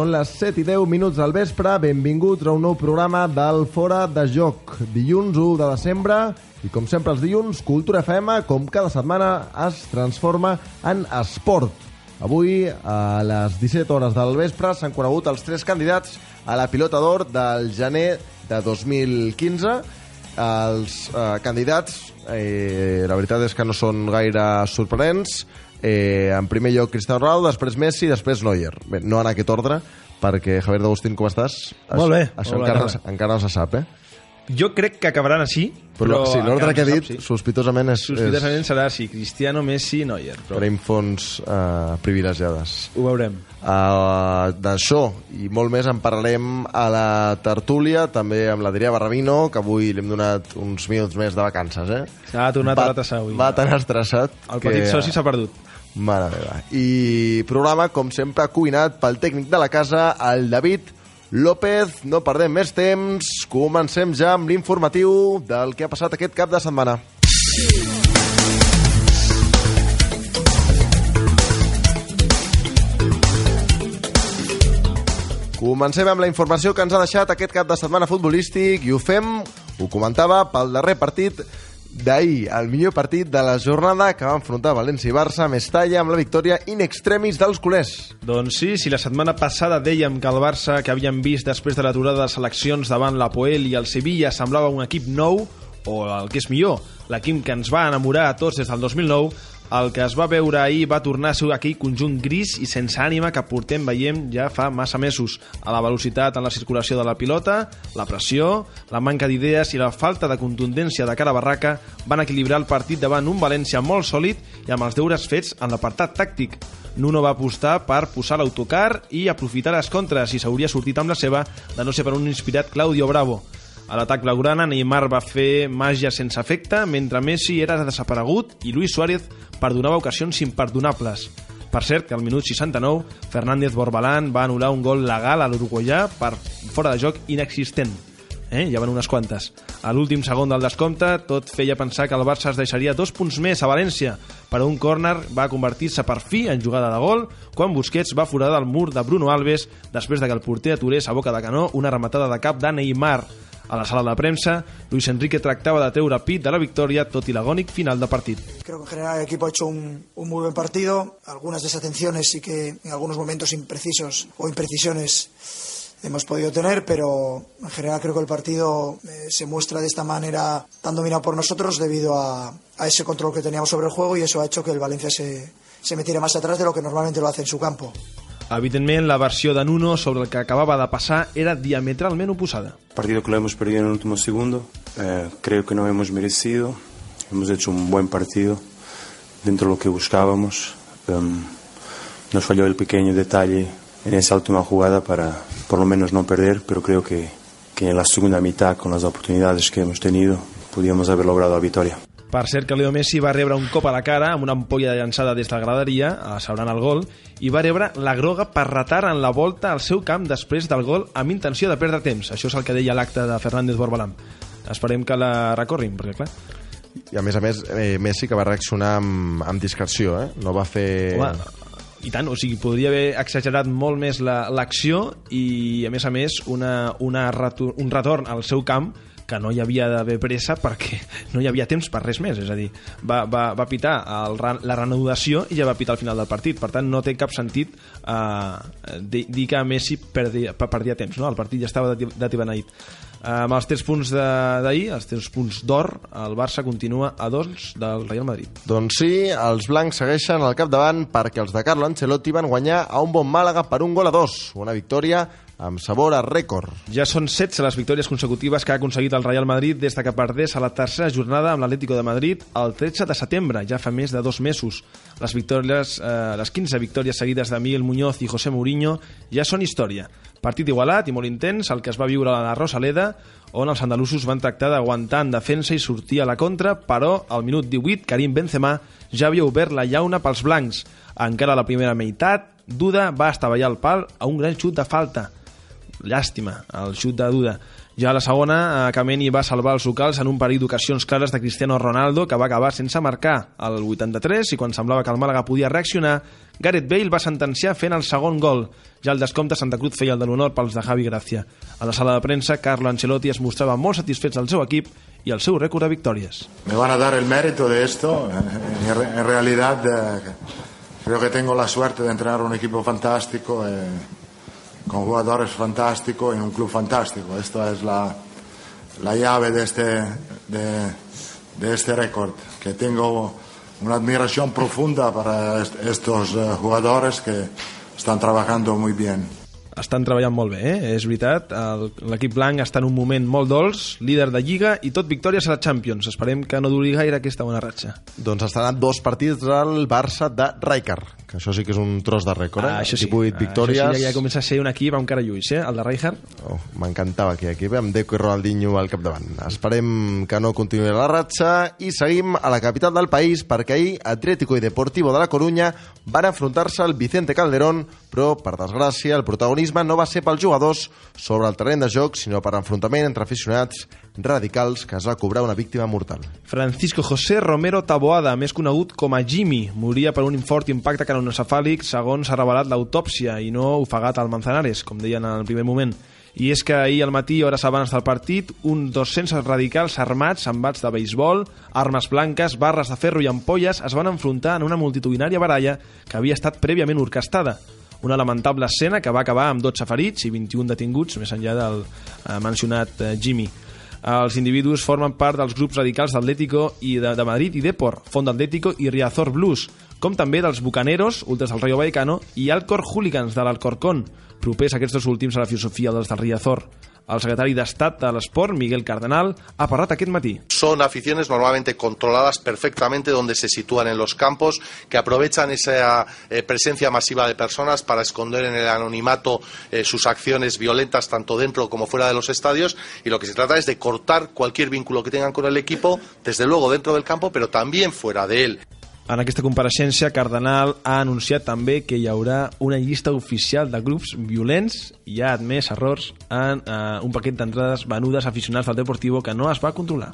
Són les 7 i 10 minuts del vespre. Benvinguts a un nou programa del Fora de Joc. Dilluns 1 de desembre i com sempre els dilluns, Cultura FM, com cada setmana, es transforma en esport. Avui, a les 17 hores del vespre, s'han conegut els tres candidats a la pilota d'or del gener de 2015. Els eh, candidats, eh, la veritat és que no són gaire sorprenents. Eh, en primer lloc Cristiano Ronaldo, després Messi, després Neuer. Bé, no en aquest ordre, perquè Javier D'Agustín, com estàs? Molt bé, Això molt encara, no, encara no se sap, eh? Jo crec que acabaran així, Però, però... sí, l'ordre que he dit, sap, sí. sospitosament, és, Sospitosament serà així, Cristiano, Messi, Neuer. és Però per infons eh, privilegiades. ho veurem. Uh, D'això i molt més en parlarem a la tertúlia, també amb l'Adrià Barramino, que avui li hem donat uns minuts més de vacances, eh? S'ha tornat va, a la tassa avui. Va tan estressat El petit soci s'ha perdut. Mare meva. I programa, com sempre, cuinat pel tècnic de la casa, el David López. No perdem més temps. Comencem ja amb l'informatiu del que ha passat aquest cap de setmana. Comencem amb la informació que ens ha deixat aquest cap de setmana futbolístic i ho fem, ho comentava, pel darrer partit d'ahir, el millor partit de la jornada que va enfrontar València i Barça a Mestalla amb la victòria in extremis dels culers. Doncs sí, si la setmana passada dèiem que el Barça, que havíem vist després de l'aturada de seleccions davant l'Apoel i el Sevilla, semblava un equip nou, o el que és millor, l'equip que ens va enamorar a tots des del 2009, el que es va veure ahir va tornar a ser aquell conjunt gris i sense ànima que portem veiem ja fa massa mesos. A la velocitat en la circulació de la pilota, la pressió, la manca d'idees i la falta de contundència de cara a barraca van equilibrar el partit davant un València molt sòlid i amb els deures fets en l'apartat tàctic. Nuno va apostar per posar l'autocar i aprofitar les contres i s'hauria sortit amb la seva de no ser per un inspirat Claudio Bravo. A l'atac blaugrana, Neymar va fer màgia sense efecte, mentre Messi era desaparegut i Luis Suárez perdonava ocasions imperdonables. Per cert, que al minut 69, Fernández Borbalán va anul·lar un gol legal a l'uruguaià per fora de joc inexistent. Eh? Ja van unes quantes. A l'últim segon del descompte, tot feia pensar que el Barça es deixaria dos punts més a València, però un córner va convertir-se per fi en jugada de gol quan Busquets va foradar el mur de Bruno Alves després de que el porter aturés a boca de canó una rematada de cap de Neymar. A la sala de premsa, Luis Enrique tractava de treure pit de la victòria tot i final de partit. Creo que en general el equipo ha hecho un, un muy buen partido. Algunas desatenciones sí que en algunos momentos imprecisos o imprecisiones hemos podido tener, pero en general creo que el partido eh, se muestra de esta manera tan dominado por nosotros debido a, a ese control que teníamos sobre el juego y eso ha hecho que el Valencia se, se metiera más atrás de lo que normalmente lo hace en su campo. Evidentment, la versió de Nuno sobre el que acabava de passar era diametralment oposada. Partido que lo hemos perdido en el último segundo, eh, creo que no hemos merecido, hemos hecho un buen partido dentro de lo que buscábamos. Um, nos falló el pequeño detalle en esa última jugada para por lo menos no perder, pero creo que, que en la segunda mitad, con las oportunidades que hemos tenido, podíamos haber logrado la victoria. Per cert que Leo Messi va rebre un cop a la cara amb una ampolla llançada des de la graderia, asseurant el gol, i va rebre la groga per retar en la volta al seu camp després del gol amb intenció de perdre temps. Això és el que deia l'acte de Fernández Borbalam. Esperem que la recorrin, perquè clar... I a més a més, eh, Messi que va reaccionar amb, amb discreció, eh? No va fer... Home, i tant, o sigui, podria haver exagerat molt més la- l'acció i, a més a més, una, una retor un retorn al seu camp que no hi havia d'haver pressa perquè no hi havia temps per res més, és a dir, va, va, va pitar el, la reanudació i ja va pitar al final del partit, per tant no té cap sentit eh, dir, que Messi perdia, per- perdia temps, no? el partit ja estava dati- datibeneït. Eh, amb els tres punts de- d'ahir, els tres punts d'or, el Barça continua a dos del Real Madrid. Doncs sí, els blancs segueixen al capdavant perquè els de Carlo Ancelotti van guanyar a un bon Màlaga per un gol a dos. Una victòria amb sabor a rècord. Ja són 16 les victòries consecutives que ha aconseguit el Real Madrid des de que perdés a la tercera jornada amb l'Atlético de Madrid el 13 de setembre, ja fa més de dos mesos. Les victòries, eh, les 15 victòries seguides de Miguel Muñoz i José Mourinho ja són història. Partit igualat i molt intens, el que es va viure a la Rosaleda, on els andalusos van tractar d'aguantar en defensa i sortir a la contra, però al minut 18 Karim Benzema ja havia obert la llauna pels blancs. Encara a la primera meitat, Duda va estavellar el pal a un gran xut de falta. Llàstima, el xut de Duda. Ja a la segona, eh, Kameni va salvar els locals en un parell d'ocasions clares de Cristiano Ronaldo, que va acabar sense marcar al 83, i quan semblava que el Màlaga podia reaccionar, Gareth Bale va sentenciar fent el segon gol. Ja al descompte, Santa Cruz feia el de l'honor pels de Javi Gracia. A la sala de premsa, Carlo Ancelotti es mostrava molt satisfet del seu equip i el seu rècord de victòries. Me van a dar el mérito de esto. En realidad, eh, creo que tengo la suerte de entrenar un equipo fantástico, eh, con jugadores fantásticos en un club fantástico. Esto es la, la llave de este, de, este récord, que tengo una admiración profunda para est- estos eh, jugadores que están trabajando muy bien. Estan treballant molt bé, eh? és veritat. L'equip blanc està en un moment molt dolç, líder de Lliga i tot victòries a la Champions. Esperem que no duri gaire aquesta bona ratxa. Doncs estaran dos partits al Barça de Rijkaard, que això sí que és un tros de rècord, eh? Ah, això sí. 18 victòries. Això sí, ja, ja comença a ser un equip amb cara lluís, eh? el de Rijkaard. Oh, M'encantava aquell equip, amb Deco i Ronaldinho al capdavant. Esperem que no continuï la ratxa i seguim a la capital del país perquè ahir Atlético i Deportivo de la Coruña van enfrontar-se al Vicente Calderón, però, per desgràcia, el protagonisme no va ser pels jugadors sobre el terreny de joc, sinó per enfrontament entre aficionats radicals que es va cobrar una víctima mortal. Francisco José Romero Taboada, més conegut com a Jimmy, moria per un fort impacte cranocefàlic segons s'ha revelat l'autòpsia i no ofegat al Manzanares, com deien en el primer moment. I és que ahir al matí, hores abans del partit, uns 200 radicals armats amb bats de beisbol, armes blanques, barres de ferro i ampolles es van enfrontar en una multitudinària baralla que havia estat prèviament orquestada. Una lamentable escena que va acabar amb 12 ferits i 21 detinguts, més enllà del eh, mencionat eh, Jimmy. Els individus formen part dels grups radicals d'Atlético i de, de Madrid i Depor, Font Atlético i Riazor Blues, com també dels Bucaneros, ultras del Rayo Vallecano, i Alcor Hooligans de l'Alcorcón, propers aquests dos últims a la filosofia dels del Riazor. El secretari d'Estat de l'Esport, Miguel Cardenal, ha parlat matí. Son aficiones normalmente controladas perfectamente donde se sitúan en los campos, que aprovechan esa eh, presencia masiva de personas para esconder en el anonimato eh, sus acciones violentas tanto dentro como fuera de los estadios y lo que se trata es de cortar cualquier vínculo que tengan con el equipo, desde luego dentro del campo, pero también fuera de él. En aquesta compareixença, Cardenal ha anunciat també que hi haurà una llista oficial de grups violents i ha admès errors en eh, un paquet d'entrades venudes a aficionats del Deportivo que no es va controlar.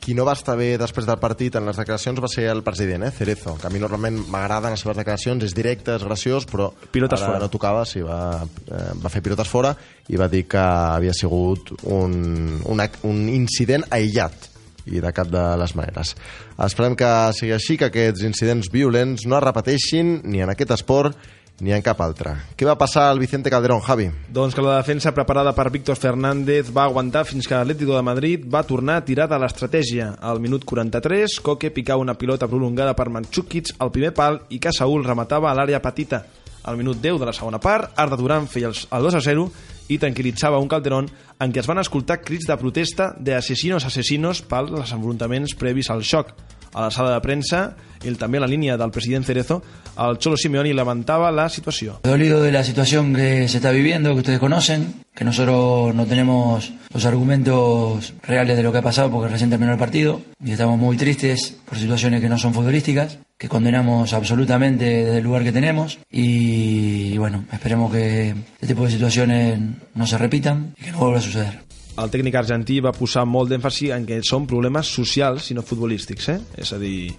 Qui no va estar bé després del partit en les declaracions va ser el president, eh, Cerezo, que a mi normalment m'agraden les seves declaracions, és directe, és graciós, però Pilotes ara fora. no tocava, sí, va, eh, va fer pilotes fora i va dir que havia sigut un, un, un incident aïllat i de cap de les maneres. Esperem que sigui així, que aquests incidents violents no es repeteixin ni en aquest esport ni en cap altre. Què va passar al Vicente Calderón, Javi? Doncs que la defensa preparada per Víctor Fernández va aguantar fins que l'Atlético de Madrid va tornar a tirar de l'estratègia. Al minut 43, Coque picava una pilota prolongada per Manchukic al primer pal i que Saúl rematava a l'àrea petita. Al minut 10 de la segona part, Arda Duran feia el 2 a 0 i tranquil·litzava un Calderón en què es van escoltar crits de protesta de asesinos asesinos pels enfrontaments previs al xoc. A la sala de premsa, ell també la línia del president Cerezo, el Cholo Simeoni lamentava la situació. Dolido de la situación que se está viviendo, que ustedes conocen, que nosotros no tenemos los argumentos reales de lo que ha pasado porque recién terminó el partido y estamos muy tristes por situaciones que no son futbolísticas, que condenamos absolutamente desde el lugar que tenemos y, bueno, esperemos que este tipo de situaciones no se repitan y que no vuelva a suceder. El tècnic argentí va posar molt d'èmfasi en que són problemes socials i no futbolístics, eh? És a dir,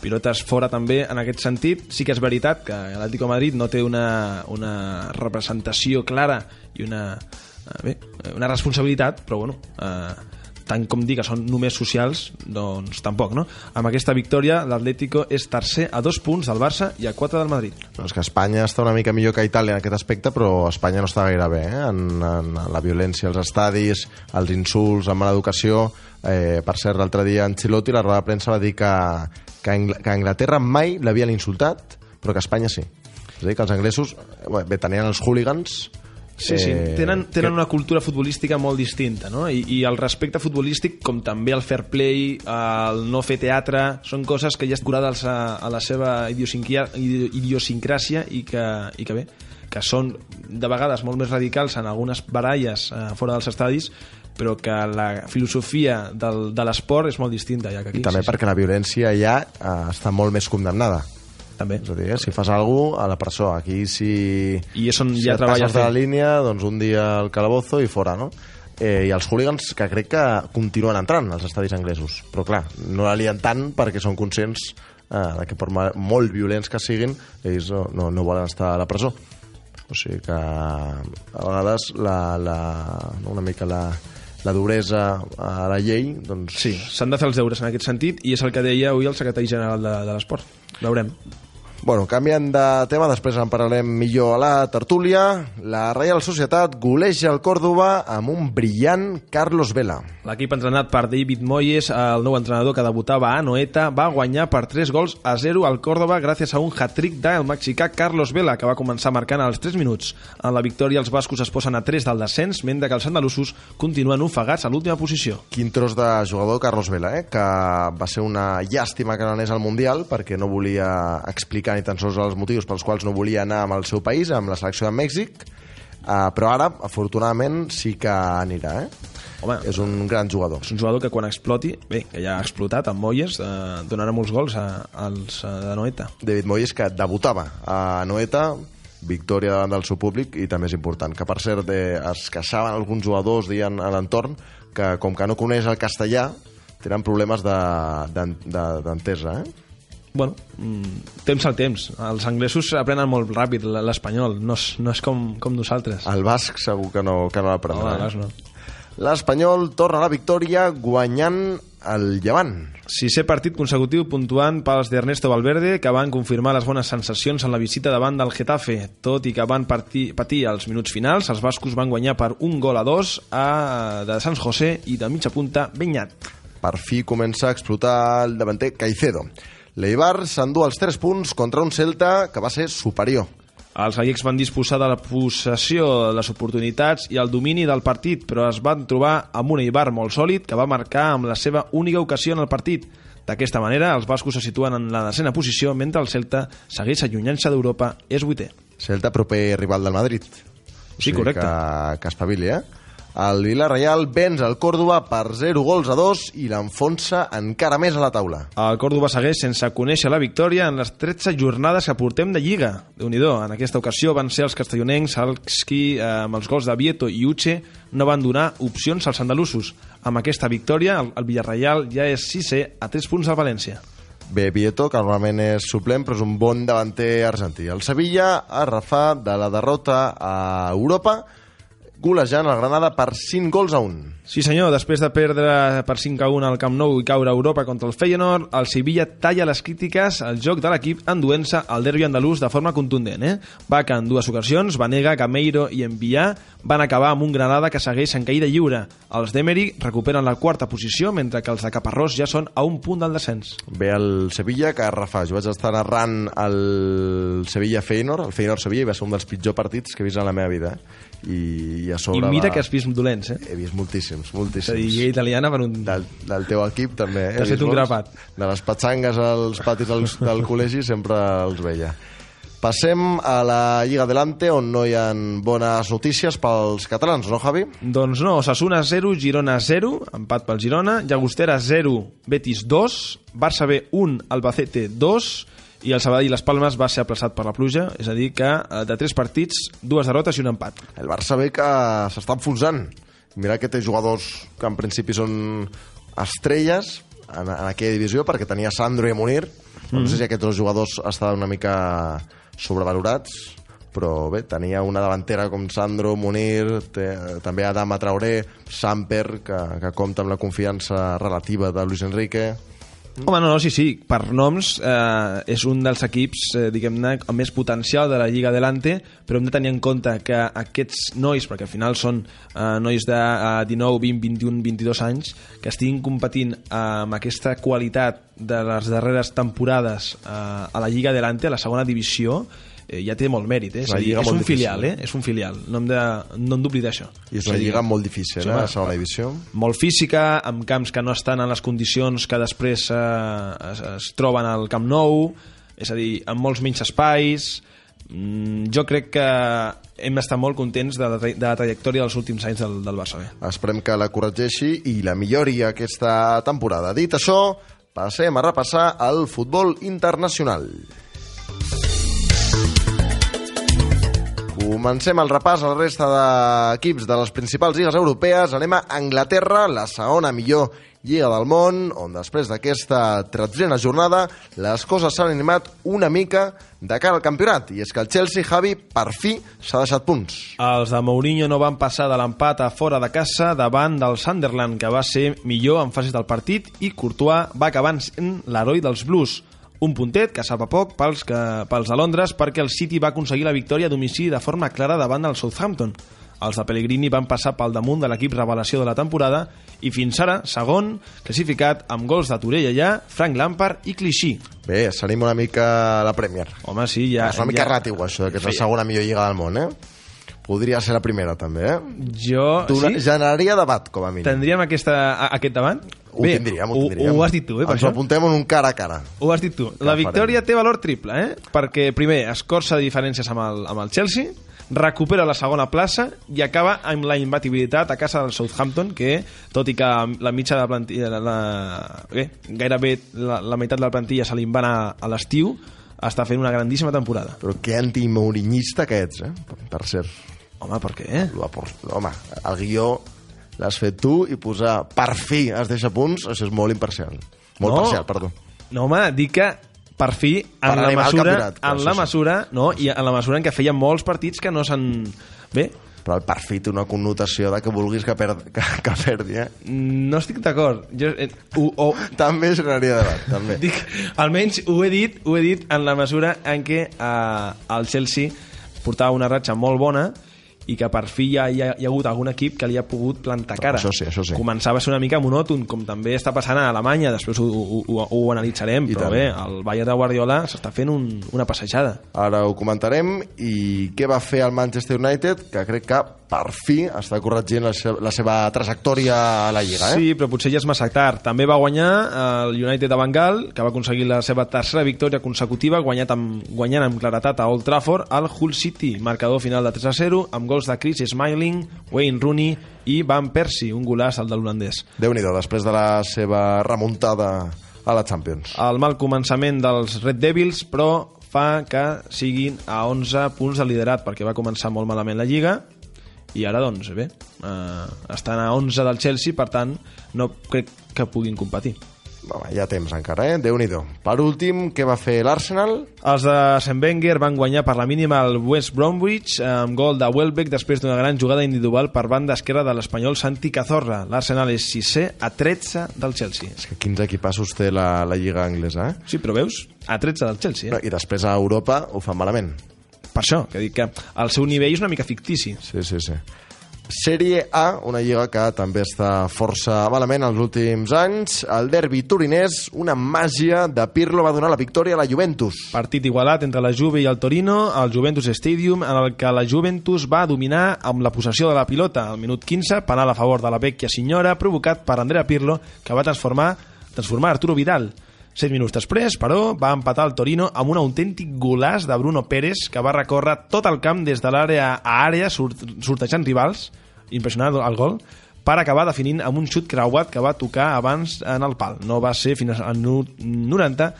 pilotes fora també en aquest sentit. Sí que és veritat que l'Atlético Madrid no té una, una representació clara i una, eh, bé, una responsabilitat, però bueno, eh, tant com dir que són només socials, doncs tampoc, no? Amb aquesta victòria, l'Atlético és tercer a dos punts del Barça i a quatre del Madrid. No, és que Espanya està una mica millor que Itàlia en aquest aspecte, però Espanya no està gaire bé eh? en, en, en la violència als estadis, els insults, en mala educació. Eh, per cert, l'altre dia Ancelotti, la roda de premsa, va dir que, que, Angl que Anglaterra mai l'havien insultat, però que Espanya sí. És a dir, que els anglesos, eh, bé, tenien els hooligans, Sí, sí, Eh, tenen, tenen una cultura futbolística molt distinta, no? I, I el respecte futbolístic, com també el fair play, el no fer teatre, són coses que ja estan curades a, a la seva idiosincràsia, i que, i que bé, que són de vegades molt més radicals en algunes baralles eh, fora dels estadis, però que la filosofia del, de l'esport és molt distinta ja que aquí. i també sí, perquè la violència allà eh, està molt més condemnada. També. És a dir, eh, si fas alguna cosa, a la presó. Aquí, si, I és on si ja et treballa passes de la línia, doncs un dia al calabozo i fora, no? eh, i els hooligans que crec que continuen entrant als estadis anglesos. Però clar, no la lien tant perquè són conscients eh, de que per molt violents que siguin, ells no, no, no volen estar a la presó. O sigui que a vegades la, la, una mica la, la duresa a la llei doncs, Sí, s'han de fer els deures en aquest sentit i és el que deia avui el secretari general de, de l'esport. Veurem. Bueno, canviant de tema, després en parlarem millor a la tertúlia. La Reial Societat goleja el Còrdoba amb un brillant Carlos Vela. L'equip entrenat per David Moyes, el nou entrenador que debutava a Noeta, va guanyar per 3 gols a 0 al Córdoba gràcies a un hat-trick del mexicà Carlos Vela, que va començar marcant als 3 minuts. En la victòria, els bascos es posen a 3 del descens, mentre que els andalusos continuen ofegats a l'última posició. Quin tros de jugador Carlos Vela, eh? que va ser una llàstima que no anés al Mundial perquè no volia explicar ni tan sols els motius pels quals no volia anar amb el seu país, amb la selecció de Mèxic, uh, però ara, afortunadament, sí que anirà. Eh? Home, És un gran jugador. és un jugador que quan exploti, bé, que ja ha explotat amb Moyes, eh, donarà molts gols a, als eh, de Noeta. David Moyes, que debutava a Noeta, victòria davant del seu públic i també és important, que per cert de, es queixaven alguns jugadors dient a l'entorn que com que no coneix el castellà tenen problemes d'entesa de, de, d'entesa, eh? Bueno, mm, temps al temps. Els anglesos aprenen molt ràpid l'espanyol, no és, no és com, com nosaltres. el basc segur que no, que no No, l'aprendrà les no. l'Espanyol torna a la victòria guanyant el Llevant Sisè partit consecutiu puntuant pels d'Ernesto Valverde, que van confirmar les bones sensacions en la visita davant del Getafe. Tot i que van partir, patir els minuts finals, els bascos van guanyar per un gol a dos a, de Sans José i de mitja punta Benyat. per fi comença a explotar el davanter Caicedo l'Eibar s'endú els 3 punts contra un Celta que va ser superior Els gallecs van disposar de la possessió, les oportunitats i el domini del partit, però es van trobar amb un Eibar molt sòlid que va marcar amb la seva única ocasió en el partit. D'aquesta manera, els bascos se situen en la desena posició, mentre el Celta segueix allunyant-se d'Europa, és vuitè. Celta proper rival del Madrid. O Sí, correcte. Que, que espavili, eh? El Villarreal venç el Còrdoba per 0 gols a 2 i l'enfonsa encara més a la taula. El Córdoba segueix sense conèixer la victòria en les 13 jornades que portem de Lliga. déu nhi En aquesta ocasió van ser els castellonencs els qui, eh, amb els gols de Vieto i Uche, no van donar opcions als andalusos. Amb aquesta victòria, el, el Villarreal ja és sisè a 3 punts al València. Bé, Vieto, que normalment és suplent, però és un bon davanter argentí. El Sevilla ha refat de la derrota a Europa, golejant el Granada per 5 gols a 1. Sí senyor, després de perdre per 5 a 1 al Camp Nou i caure a Europa contra el Feyenoord, el Sevilla talla les crítiques al joc de l'equip enduent-se al derbi andalús de forma contundent. Eh? Va que en dues ocasions, Vanega, Gameiro i Envià van acabar amb un Granada que segueix en caïda lliure. Els d'Emery recuperen la quarta posició, mentre que els de Caparrós ja són a un punt del descens. Bé, el Sevilla, que refà. Jo vaig estar narrant el Sevilla-Feyenoord, el Feyenoord-Sevilla, i va ser un dels pitjors partits que he vist en la meva vida. I, i a I sobre... mira va- que has vist dolents, eh? He vist moltíssims, És a dir, moltíssims. italiana per un... Del, del teu equip també. T'has fet un molts. grapat. De les patxangues als patis del, del col·legi sempre els veia. Passem a la Lliga Adelante, on no hi ha bones notícies pels catalans, no, Javi? Doncs no, Osasuna 0, Girona 0, empat pel Girona, Llagostera 0, Betis 2, Barça B 1, Albacete 2 i el Sabadell Les Palmes va ser aplaçat per la pluja, és a dir que eh, de tres partits, dues derrotes i un empat. El Barça ve que s'està enfonsant. Mira que té jugadors que en principi són estrelles en, en aquella divisió, perquè tenia Sandro i Munir. Mm. No sé si aquests dos jugadors estaven una mica sobrevalorats, però bé, tenia una davantera com Sandro, Munir, té, també Adama Traoré, Samper, que, que compta amb la confiança relativa de Luis Enrique. Home, no, no, sí, sí, per noms eh, és un dels equips, eh, diguem-ne, amb més potencial de la Lliga Adelante, però hem de tenir en compte que aquests nois, perquè al final són eh, nois de eh, 19, 20, 21, 22 anys, que estiguin competint eh, amb aquesta qualitat de les darreres temporades eh, a la Lliga Adelante, a la segona divisió, eh, ja té molt mèrit, eh? És, a dir, lliga és un difícil, filial, eh? És un filial, no hem de- no hem d'oblidar això. I és una a dir, lliga molt difícil, Sí, eh, home, la segona divisió. molt física, amb camps que no estan en les condicions que després eh, es, es troben al Camp Nou, és a dir, amb molts menys espais. Mm, jo crec que hem d'estar molt contents de la, de la trajectòria dels últims anys del, del Barça B. Esperem que la corregeixi i la millori aquesta temporada. Dit això, passem a repassar el futbol internacional. Comencem el repàs a la resta d'equips de les principals lligues europees. Anem a Anglaterra, la segona millor Lliga del món, on després d'aquesta tretzena jornada les coses s'han animat una mica de cara al campionat. I és que el Chelsea, Javi, per fi s'ha deixat punts. Els de Mourinho no van passar de l'empat a fora de casa davant del Sunderland, que va ser millor en fases del partit, i Courtois va acabar sent l'heroi dels Blues. Un puntet que sap a poc pels, que, pels de Londres perquè el City va aconseguir la victòria a domicili de forma clara davant del Southampton. Els de Pellegrini van passar pel damunt de l'equip revelació de la temporada i fins ara, segon, classificat amb gols de Torell allà, Frank Lampard i Clichy. Bé, s'anima una mica la Premier. Home, sí, ja... és una mica ja... ràtiu, això, que és la segona millor lliga del món, eh? Podria ser la primera, també, eh? Jo... Dona, sí? Generaria debat, com a mínim. Tindríem aquesta, a- aquest davant? Ho tindríem, ho tindríem. Ho, has dit tu, eh, per Ens això? apuntem en un cara a cara. Ho has dit tu. La farem? victòria té valor triple, eh? Perquè, primer, escorça diferències amb el, amb el Chelsea, recupera la segona plaça i acaba amb la imbatibilitat a casa del Southampton, que, tot i que la mitja de la plantilla... La, la, bé, gairebé la, la meitat de la plantilla se li va anar a l'estiu, està fent una grandíssima temporada. Però que antimourinista que ets, eh? Per cert. Home, per què? Home, el guió l'has fet tu i posar per fi es deixa punts, això és molt imparcial. Molt No. parcial, perdó. No, home, dic que per fi, Per en la animar el mesura, en la sí. mesura, no, i en la mesura en què feia molts partits que no s'han... Bé, Però el per fi té una connotació de que vulguis que, per, que, que perdi, eh? no estic d'acord. Jo, eh, o, També generaria debat, també. Dic, almenys ho he dit, ho he dit en la mesura en què eh, el Chelsea portava una ratxa molt bona i que per fi hi ha, hi, ha, hi ha hagut algun equip que li ha pogut plantar cara. Això sí, això sí. Començava a ser una mica monòton, com també està passant a Alemanya, després ho, ho, ho, ho analitzarem, I però tant. bé, el Bayern de Guardiola s'està fent un, una passejada. Ara ho comentarem. I què va fer el Manchester United? Que crec que per fi està corregint la seva, la seva trajectòria a la Lliga, eh? Sí, però potser ja és massa tard. També va guanyar el United de Bengal, que va aconseguir la seva tercera victòria consecutiva, guanyat amb, guanyant amb claretat a Old Trafford al Hull City, marcador final de 3 a 0, amb gols de Chris Smiling, Wayne Rooney i Van Persie, un golaç al de l'holandès. déu nhi després de la seva remuntada a la Champions. El mal començament dels Red Devils, però fa que siguin a 11 punts de liderat, perquè va començar molt malament la Lliga, i ara, doncs, bé, eh, estan a 11 del Chelsea, per tant, no crec que puguin competir. Home, hi ha temps encara, eh? déu nhi Per últim, què va fer l'Arsenal? Els de St. Wenger van guanyar per la mínima el West Bromwich amb gol de Welbeck després d'una gran jugada individual per banda esquerra de l'espanyol Santi Cazorra. L'Arsenal és sisè a 13 del Chelsea. És que quins equipassos té la, la Lliga anglesa, eh? Sí, però veus? A 13 del Chelsea, eh? I després a Europa ho fan malament. Per això, que dic que el seu nivell és una mica fictici. Sí, sí, sí. Sèrie A, una lliga que també està força malament els últims anys. El derbi turinès, una màgia de Pirlo va donar la victòria a la Juventus. Partit igualat entre la Juve i el Torino al Juventus Stadium en el que la Juventus va dominar amb la possessió de la pilota al minut 15, penal a favor de la vecchia senyora provocat per Andrea Pirlo que va transformar, transformar Arturo Vidal. Set minuts després, però, va empatar el Torino amb un autèntic golàs de Bruno Pérez que va recórrer tot el camp des de l'àrea a àrea sort sortejant rivals, impressionant el gol, per acabar definint amb un xut creuat que va tocar abans en el pal. No va ser fins al minut 90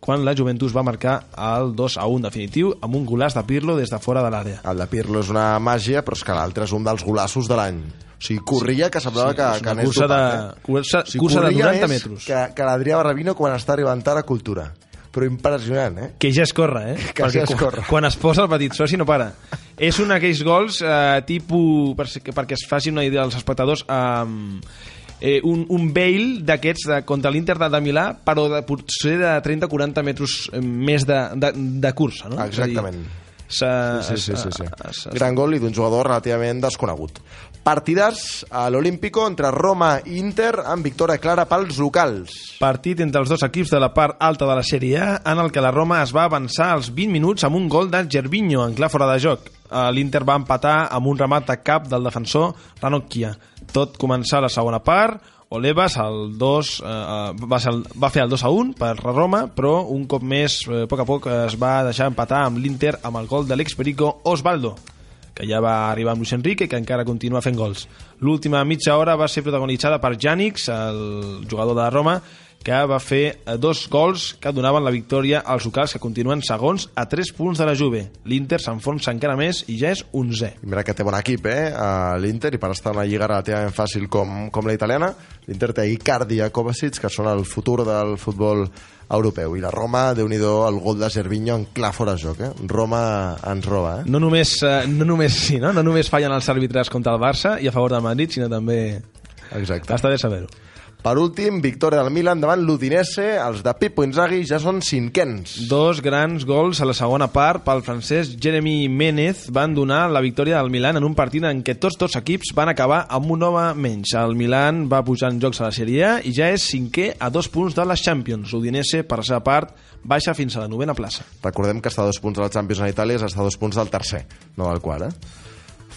quan la Juventus va marcar el 2 a 1 definitiu amb un golàs de Pirlo des de fora de l'àrea. El de Pirlo és una màgia, però és que l'altre és un dels golassos de l'any. O sigui, corria que semblava que, és que una anés cursa de- eh? cursa- O sigui, cursa de corria 90 més metres. Que, que l'Adrià Barrabino quan està arribant a Cultura. Però impressionant, eh? Que ja es corre, eh? Que Perquè ja es quan- corre. Quan es posa el petit soci no para. És un d'aquells gols eh, tipus, per, perquè es faci una idea als espectadors, eh, eh, un, un bail d'aquests contra l'Inter de, de Milà, però de, potser de 30-40 metres eh, més de, de, de cursa, no? Exactament. És a dir, Sí, sí, sí, sí, sí. Gran gol i d'un jugador relativament desconegut. Partidars a l'Olímpico entre Roma i Inter amb victòria clara pels locals. Partit entre els dos equips de la part alta de la Sèrie A en el que la Roma es va avançar als 20 minuts amb un gol de Gervinho en clar fora de joc. Eh, L'Inter va empatar amb un remat de cap del defensor Ranocchia. Tot començà a la segona part, Olevas el 2, eh, eh, va, ser va fer el 2 a 1 per la Roma, però un cop més, eh, a poc a poc, es va deixar empatar amb l'Inter amb el gol de l'experico Osvaldo que ja va arribar amb Luis Enrique, que encara continua fent gols. L'última mitja hora va ser protagonitzada per Janix, el jugador de la Roma, que va fer eh, dos gols que donaven la victòria als locals que continuen segons a 3 punts de la Juve. L'Inter s'enfonsa encara més i ja és 11è. I mira que té bon equip, eh, l'Inter, i per estar en una lliga relativament fàcil com, com la italiana, l'Inter té Icardi i Kovacic, que són el futur del futbol europeu. I la Roma, déu nhi el gol de Gervinho en clar fora de joc, eh? Roma ens roba, eh? No només, eh, no només, sí, no? no només fallen els àrbitres contra el Barça i a favor del Madrid, sinó també... Exacte. Està bé saber-ho. Per últim, victòria del Milan davant l'Udinese. Els de Pippo Inzaghi ja són cinquens. Dos grans gols a la segona part pel francès Jeremy Ménez van donar la victòria del Milan en un partit en què tots dos equips van acabar amb un home menys. El Milan va pujar en jocs a la Sèrie A i ja és cinquè a dos punts de les Champions. L'Udinese, per la seva part, baixa fins a la novena plaça. Recordem que està a dos punts de la Champions en Itàlia és està a dos punts del tercer, no del quart, eh?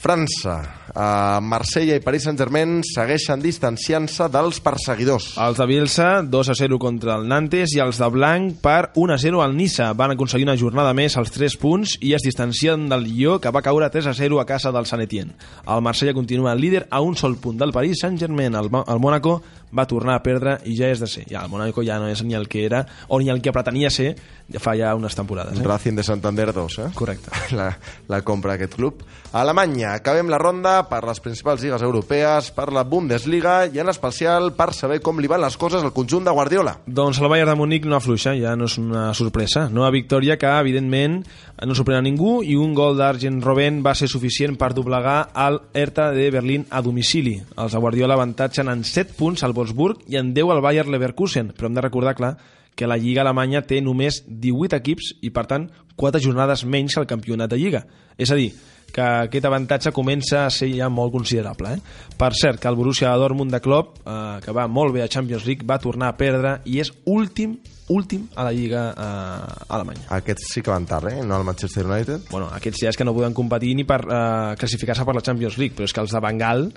França, eh, Marsella i Paris Saint-Germain segueixen distanciant-se dels perseguidors. Els de Bielsa, 2 a 0 contra el Nantes, i els de Blanc per 1 a 0 al Nissa. Van aconseguir una jornada més als 3 punts i es distancien del Lió, que va caure 3 a 0 a casa del Sant Etienne. El Marsella continua líder a un sol punt del Paris Saint-Germain. El, el Mónaco va tornar a perdre i ja és de ser. Ja, el Mónaco ja no és ni el que era o ni el que pretenia ser ja fa ja unes temporades. Eh? Racing de Santander 2, eh? Correcte. La, la compra d'aquest club. A Alemanya, acabem la ronda per les principals lligues europees, per la Bundesliga i en especial per saber com li van les coses al conjunt de Guardiola. Doncs el Bayern de Múnich no afluixa, ja no és una sorpresa. Nova victòria que, evidentment, no sorprèn a ningú i un gol d'Argent Robben va ser suficient per doblegar el Hertha de Berlín a domicili. Els de Guardiola avantatgen en 7 punts al Wolfsburg i en 10 al Bayer Leverkusen, però hem de recordar, clar, que la Lliga alemanya té només 18 equips i, per tant, 4 jornades menys que el campionat de Lliga. És a dir, que aquest avantatge comença a ser ja molt considerable. Eh? Per cert, que el Borussia Dortmund de Klopp, eh, que va molt bé a Champions League, va tornar a perdre i és últim últim a la Lliga eh, alemanya. Aquests sí que van tard, eh? No el Manchester United. Bueno, aquests ja és que no poden competir ni per eh, classificar-se per la Champions League, però és que els de Bengal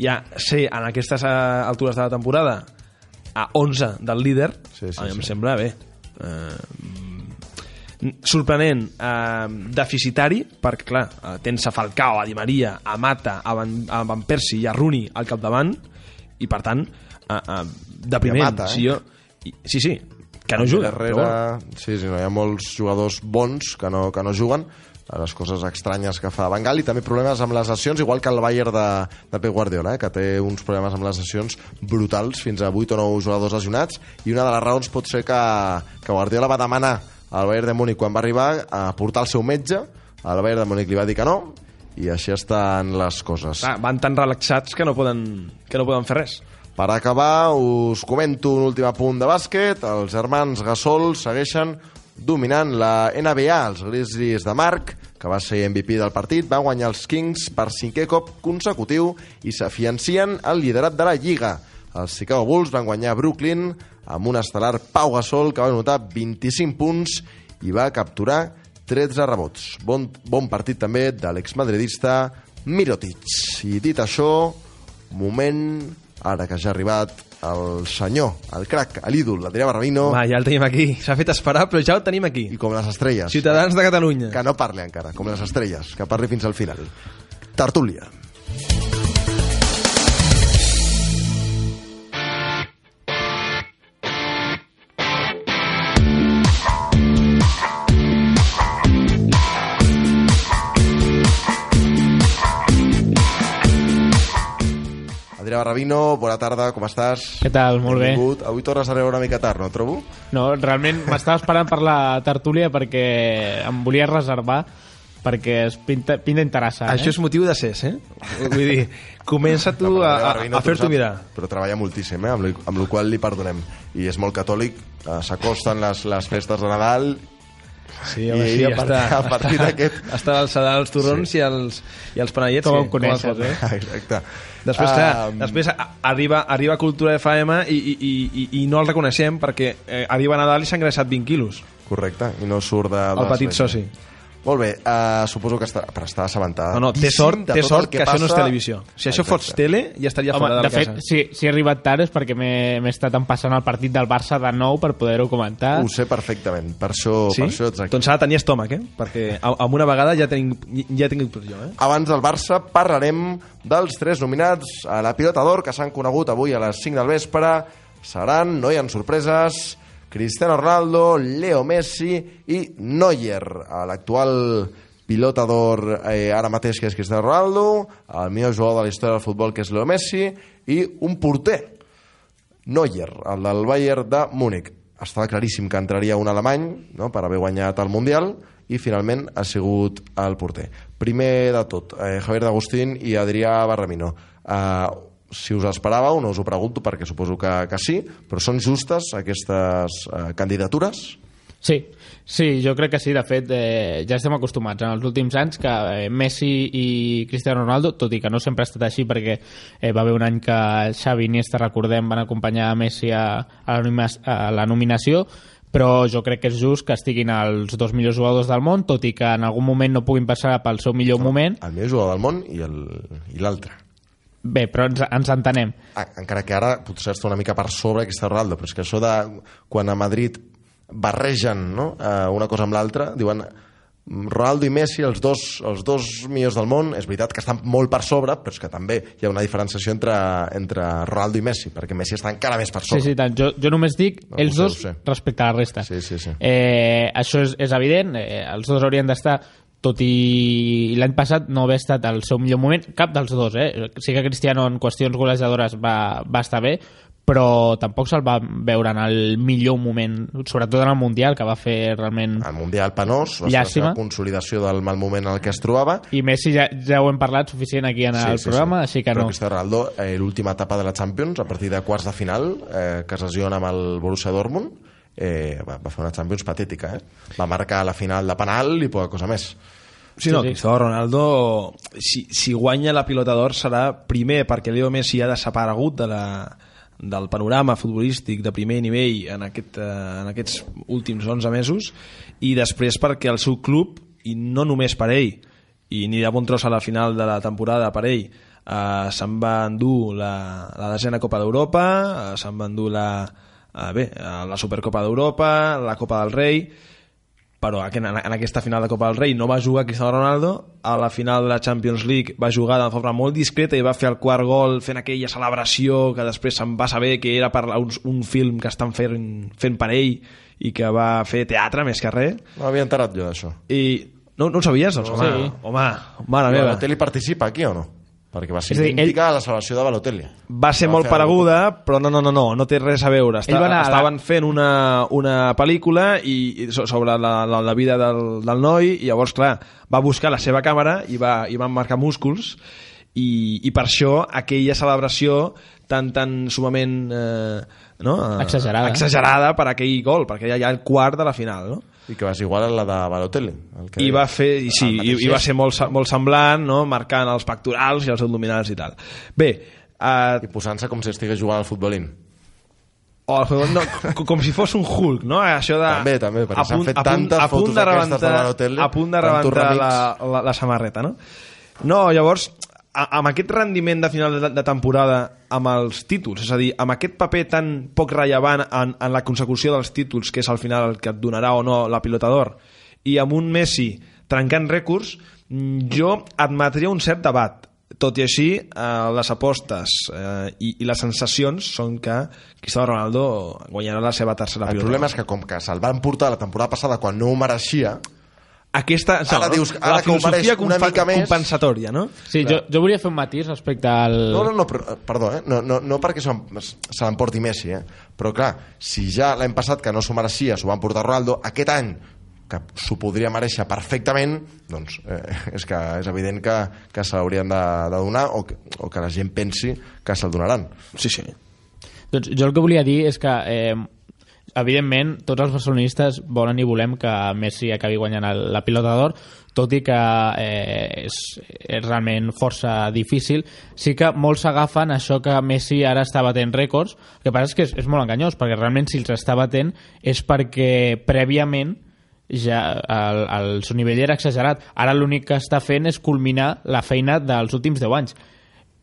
ja sé en aquestes eh, altures de la temporada a 11 del líder, Sí, sí, a mi em sí. sembla bé. Eh, sorprenent, eh, deficitari, perquè, clar, eh, tens a Falcao, a Di Maria, a Mata, a Van, a Van Persie i a Rooney al capdavant, i per tant, eh, eh, depriment. Mata, eh? si jo, i, sí, sí, que no juga. Darrere, però sí, sí, no, hi ha molts jugadors bons que no, que no juguen les coses estranyes que fa Bengal i també problemes amb les lesions, igual que el Bayern de, de Pep Guardiola, eh, que té uns problemes amb les lesions brutals, fins a 8 o 9 jugadors lesionats, i una de les raons pot ser que, que Guardiola va demanar al Bayern de Múnich quan va arribar a portar el seu metge, el Bayern de Múnich li va dir que no, i així estan les coses. Clar, van tan relaxats que no poden, que no poden fer res. Per acabar, us comento un últim apunt de bàsquet. Els germans Gasol segueixen dominant la NBA. Els Grizzlies de Marc, que va ser MVP del partit, va guanyar els Kings per cinquè cop consecutiu i s'afiancien al liderat de la Lliga. Els Chicago Bulls van guanyar Brooklyn amb un estel·lar Pau Gasol, que va anotar 25 punts i va capturar 13 rebots. Bon, bon partit també de l'exmadridista Mirotic. I dit això, moment, ara que ja ha arribat el senyor, el crac, l'ídol, l'Adrià Barrabino, Va, ja el tenim aquí. S'ha fet esperar, però ja el tenim aquí. i com les estrelles. Ciutadans de Catalunya. Que no parli encara, com les estrelles, que parli fins al final. Tertúlia. Adrià Barrabino, bona tarda, com estàs? Què tal? Molt bé. Benvingut. Avui tornes a veure una mica tard, no, trobo? No, realment m'estava esperant per la tertúlia perquè em volia reservar perquè es pinta, pinta interessant. Això eh? és motiu de ses, eh? Vull dir, comença tu No, a, a, a tu fer-t'ho mirar. Però treballa moltíssim, eh? amb, amb la qual li perdonem. I és molt catòlic, eh, s'acosten les, les festes de Nadal Sí, home, sí, a partir- a partir d'aquest- Està a l'alçada dels torrons i, els, i els panellets. Com sí, em coneixes, els pots, eh? Exacte. Després, clar, Um, després arriba, arriba Cultura FM i, i, i, i, i no el reconeixem perquè eh, arriba Nadal i s'ha engreixat 20 quilos, Correcte, i no surt de... el petit soci. Molt bé, uh, suposo que està, però està assabentat. No, no, té sort, té sort que, això no és televisió. Si això fos tele, ja estaria Home, fora de la de fet, casa. si, si he arribat tard és perquè m'he estat empassant el partit del Barça de nou per poder-ho comentar. Ho sé perfectament, per això, Sí? per això ets aquí. Doncs s'ha de tenir estómac, eh? Perquè a- amb una vegada ja tinc, ja tinc pressió, eh? Abans del Barça parlarem dels tres nominats a la Pilota d'Or que s'han conegut avui a les 5 del vespre seran, no hi ha sorpreses, Cristiano Ronaldo, Leo Messi i Neuer, l'actual pilota d'or eh, ara mateix que és Cristiano Ronaldo, el millor jugador de la història del futbol que és Leo Messi i un porter, Neuer, el del Bayern de Múnich. Estava claríssim que entraria un alemany no?, per haver guanyat el Mundial i finalment ha sigut el porter. Primer de tot, eh, Javier D'Agustín i Adrià Barramino. Eh, si us esperàveu, no us ho pregunto perquè suposo que, que sí, però són justes aquestes eh, candidatures? Sí, sí, jo crec que sí. De fet, eh, ja estem acostumats en els últims anys que eh, Messi i Cristiano Ronaldo, tot i que no sempre ha estat així perquè eh, va haver un any que Xavi i Iniesta, recordem, van acompanyar Messi a, a, la, a la nominació, però jo crec que és just que estiguin els dos millors jugadors del món, tot i que en algun moment no puguin passar pel seu millor moment. El millor jugador del món i l'altre. Bé, però ens, ens entenem. Ah, encara que ara potser està una mica per sobre Cristiano Ronaldo, però és que això de quan a Madrid barregen no? eh, una cosa amb l'altra, diuen mm, Ronaldo i Messi, els dos, els dos millors del món, és veritat que estan molt per sobre, però és que també hi ha una diferenciació entre, entre Ronaldo i Messi, perquè Messi està encara més per Sí, sobre. sí, tant. Jo, jo només dic No, els ho sé, dos sé. respecte a la resta. Sí, sí, sí. Eh, això és, és evident, eh, els dos haurien d'estar tot i l'any passat no haver estat el seu millor moment, cap dels dos, eh? Sí que Cristiano en qüestions golejadores va, va estar bé, però tampoc se'l va veure en el millor moment, sobretot en el Mundial, que va fer realment... El Mundial penós, va ser la Llàstima. consolidació del mal moment en el que es trobava, I Messi ja, ja ho hem parlat suficient aquí en el programa, així que Però no. Cristiano Ronaldo, eh, l'última etapa de la Champions, a partir de quarts de final, eh, que es lesiona amb el Borussia Dortmund, eh, va, va fer una Champions patètica, eh? Va marcar la final de penal i poca cosa més. Sí, no, sí. Cristiano Ronaldo, si, si guanya la pilota d'or serà primer perquè Leo Messi ha desaparegut de la, del panorama futbolístic de primer nivell en, aquest, eh, en aquests últims 11 mesos i després perquè el seu club, i no només per ell, i ni de bon tros a la final de la temporada per ell, eh, se'n va endur la, la desena Copa d'Europa, eh, se'n va endur la, eh, bé, eh, la Supercopa d'Europa, la Copa del Rei, però en, en aquesta final de Copa del Rei no va jugar Cristiano Ronaldo, a la final de la Champions League va jugar de forma molt discreta i va fer el quart gol fent aquella celebració que després se'n va saber que era per un, un film que estan fent, fent per ell i que va fer teatre més que res No m'havia enterat jo d'això. i no, no ho sabies? Doncs, home, Sí. home, mare meva Balotelli participa aquí o no? Perquè va ser És a dir, idèntica a la salvació de Balotelli. va ser Va molt pareguda, però no, no, no, no, no té res a veure. Està, Ell va anar a la- estaven fent una, una pel·lícula i, i so- sobre la, la, la vida del, del noi i llavors, clar, va buscar la seva càmera i va, i van marcar músculs i, i per això aquella celebració tan, tan sumament eh, no? Exagerada. exagerada per aquell gol, perquè ja hi ha el quart de la final, no? I que va ser igual a la de Balotelli. El que i va fer, i sí, el i, i va ser molt, molt semblant, no? marcant els pectorals i els abdominals i tal. Bé, eh, I posant-se com si estigués jugant al futbolín. o jugador, no, co- com si fos un Hulk, no? Això de... També, també, perquè a s'han punt- fet a punt- tantes a punt fotos de d'aquestes de rebentar- Balotelli, A punt de rebentar la, la, la samarreta, no? No, llavors, a, amb aquest rendiment de final de, de temporada amb els títols, és a dir, amb aquest paper tan poc rellevant en, en la consecució dels títols, que és al final el que et donarà o no la pilota d'or, i amb un Messi trencant rècords, mm, jo admetria un cert debat. Tot i així, eh, les apostes eh, i, i les sensacions són que Cristiano Ronaldo guanyarà la seva tercera El pilota. problema és que com que se'l van portar la temporada passada quan no ho mereixia, Aquesta, Ara no, dius- la ara que ho filosofia mereix una mica més- compensatòria, no? Sí, jo, jo volia fer un matís respecte al... No, no, no, però, eh, perdó, eh? no, no, no perquè se l'em- se l'emporti Messi, eh? però clar, si ja l'any passat que no s'ho mereixia s'ho van portar Ronaldo, aquest any que s'ho podria mereixer perfectament, doncs eh, és que és evident que, que se l'haurien de, de donar o que, o que la gent pensi que se'l donaran. Sí, sí. Doncs jo el que volia dir és que, eh, evidentment, tots els barcelonistes volen i volem que Messi acabi guanyant el, la pilota d'or, tot i que eh, és, és realment força difícil. Sí que molts s'agafen això que Messi ara està batent rècords, el que passa és que és, és molt enganyós, perquè realment si els està batent és perquè prèviament ja el, el seu nivell era exagerat. Ara l'únic que està fent és culminar la feina dels últims 10 anys.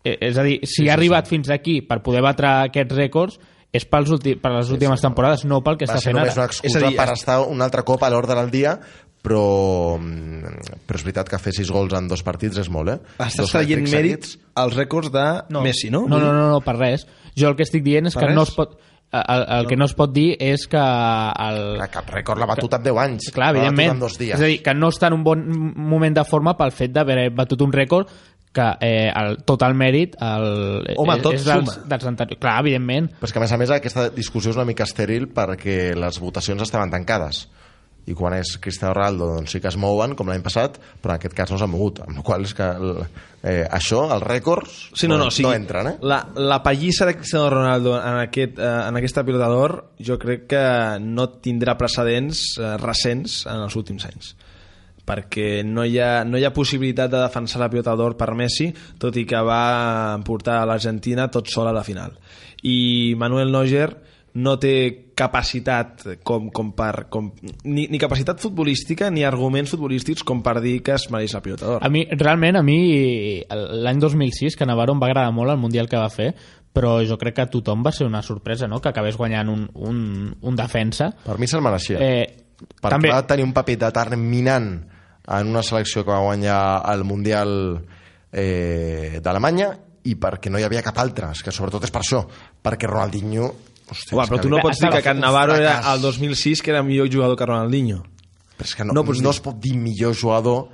Eh, és a dir, si sí, ha arribat fins aquí per poder batre aquests rècords és pels ulti, per les últimes temporades, no pel que Va està fent ara. una És a dir, per es- estar un altre cop a l'ordre del dia, però, mm, però és veritat que fer sis gols en dos partits és molt, eh? Estàs traient mèrits als rècords de Messi, no? No, no, no, no, per res. Jo el que estic dient és Per que no res? es pot... el, el que no es pot dir és que el, Clar, cap rècord l'ha batut en 10 anys. Clar, evidentment. en dos dies. És a dir, que no està en un bon moment de forma pel fet d'haver batut un rècord que eh, el, tot el mèrit el, Home, és, tot és dels, suma. dels anteriors. Clar, evidentment. Però és que, a més a més, aquesta discussió és una mica estèril perquè les votacions estaven tancades. I quan és Cristiano Ronaldo, doncs sí que es mouen, com l'any passat, però en aquest cas no s'han mogut. Amb la qual és que el, eh, això, els rècords, Sí, no, no, o sigui, no entren, eh? La, la pallissa de Cristiano Ronaldo en, aquest, eh, en aquesta pilota d'or jo crec que no tindrà precedents eh, recents en els últims anys perquè no hi, ha, no hi ha possibilitat de defensar la pilota d'or per Messi, tot i que va portar a l'Argentina tot sol a la final. I Manuel Neuer no té capacitat com, com per, com, ni, ni capacitat futbolística ni arguments futbolístics com per dir que es mereix la pilota d'or. A mi, realment, a mi, l'any 2006, que Navarro em va agradar molt el Mundial que va fer, però jo crec que a tothom va ser una sorpresa, no?, que acabés guanyant un, un, un defensa. Per mi se'l mereixia. Eh, perquè també, va tenir un paper determinant en una selecció que va guanyar el Mundial eh, d'Alemanya i perquè no hi havia cap altre, que sobretot és per això, perquè Ronaldinho... Hòstia, Home, és però tu no pots dir que Can Navarro era el 2006 que era millor jugador que Ronaldinho. Però és que no, No no, es pot dir millor jugador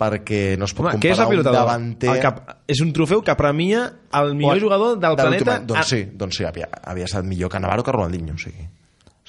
perquè no es pot Home, què és la comparar un davanter... Cap- És un trofeu que premia el millor Bueno, jugador del de planeta. Doncs sí, doncs sí havia, havia estat millor que Navarro que Ronaldinho, o sigui.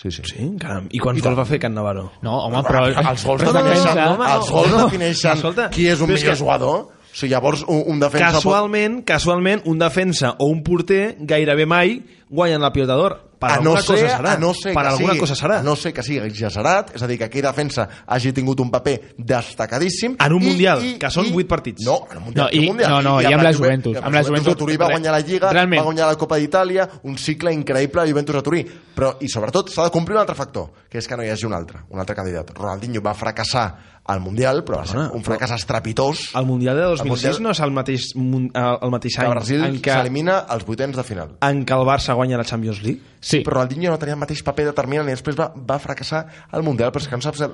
Sí, sí. Sí, caram. I quants gols va fer Can Navarro? No, home, però... els gols però defineixen, no, home, els gols no. defineixen Escolta, qui és un millor que- jugador. O sigui, llavors un, un defensa... Casualment, casualment, un defensa o un porter gairebé mai guanyen la pilota d'or. Per a no alguna ser, cosa serà. a no ser per alguna sigui, cosa serà. A no ser que sigui exagerat, és a dir, que aquell defensa hagi tingut un paper destacadíssim. En un Mundial, que són vuit partits. No, en un Mundial. No, i- mundial? no, no, i amb la Juventus, Amb la Juventus. Turí va guanyar la Lliga, Realment. va guanyar la Copa d'Itàlia, un cicle increïble de Juventus a Turí. Però, i sobretot, s'ha de complir un altre factor, que és que no hi hagi un altre, un altre candidat. Ronaldinho va fracassar al Mundial, però va ser un fracàs estrepitós. El Mundial de El 2006 Mundial- no és el mateix, mun- el el mateix Que any Brasil en què, s'elimina als vuitens de final. en què el Barça guanya la Champions League? Sí, però Ronaldinho no tenia el mateix paper determinant i després va, va fracassar al Mundial però és que no saps a,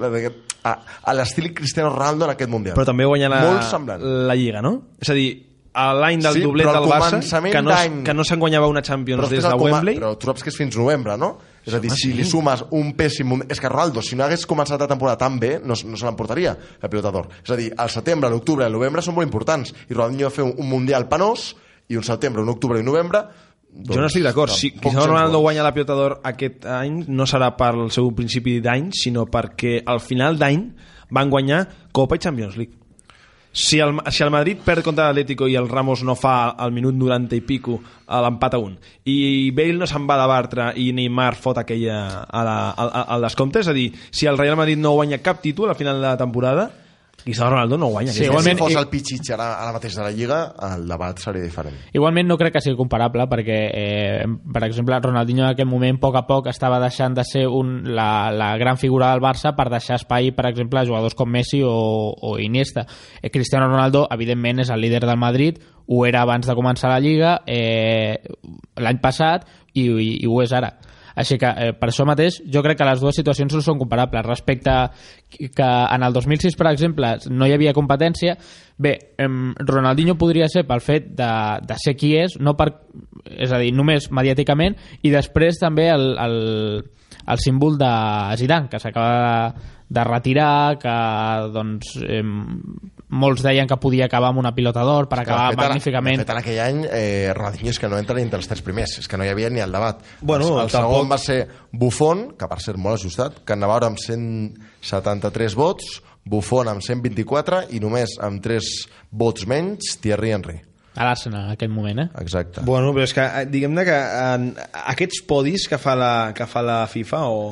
a, a l'estil Cristiano Ronaldo en aquest Mundial Però també guanya la, molt semblant la Lliga, no? És a dir, l'any del Sí, doblet del Barça, que no, que no se'n guanyava una Champions però, des de el Wembley, però tu saps que és fins novembre, no? És a dir, Home, si sí. li sumes un pèssim... És que Ronaldo, si no hagués començat la temporada tan bé, no, no se l'emportaria la pilota d'or. És a dir, al setembre, l'octubre i el novembre són molt importants. I Ronaldinho va fer un, un Mundial penós i un setembre, un octubre i un novembre... Doncs, jo no estic d'acord. Si Cristiano Ronaldo guanya la pilota d'or aquest any, no serà per el seu principi d'any, sinó perquè al final d'any van guanyar Copa i Champions League. Si el, si el Madrid perd contra l'Atlético i el Ramos no fa al minut 90 i pico a l'empat a un i Bale no se'n va de Bartra i Neymar fot aquella a la, al, al descompte és a dir, si el Real Madrid no guanya cap títol al final de la temporada Cristiano Ronaldo no guanya Sí, igualment- Si fos el Pichichi ara, ara mateix de la Lliga, el debat seria diferent. Igualment no crec que sigui comparable perquè, eh, per exemple, Ronaldinho en aquell moment a poc a poc estava deixant de ser un, la, la gran figura del Barça per deixar espai, per exemple, a jugadors com Messi o, o Iniesta. Eh, Cristiano Ronaldo, evidentment, és el líder del Madrid, ho era abans de començar la Lliga, eh, l'any passat, i, i, i ho és ara. Així que, eh, per això mateix, jo crec que les dues situacions no són comparables. Respecte que en el 2006, per exemple, no hi havia competència, bé, em, Ronaldinho podria ser pel fet de, de ser qui és, no per, és a dir, només mediàticament, i després també el, el, el símbol de Zidane, que s'acaba de, de retirar, que doncs, eh, molts deien que podia acabar amb una pilota d'or per acabar fet, magníficament. De fet, en aquell any, eh, Ronaldinho és que no entra ni entre els tres primers, és que no hi havia ni el debat. Bueno, el, el tampoc- segon va ser Buffon, que per ser molt ajustat, que Navarro amb 173 vots, Buffon amb 124 i només amb 3 vots menys Thierry Henry. A l'Arsenal en aquest moment, eh? Exacte. Bueno, però és que eh, diguem-ne que en aquests podis que fa la, que fa la FIFA o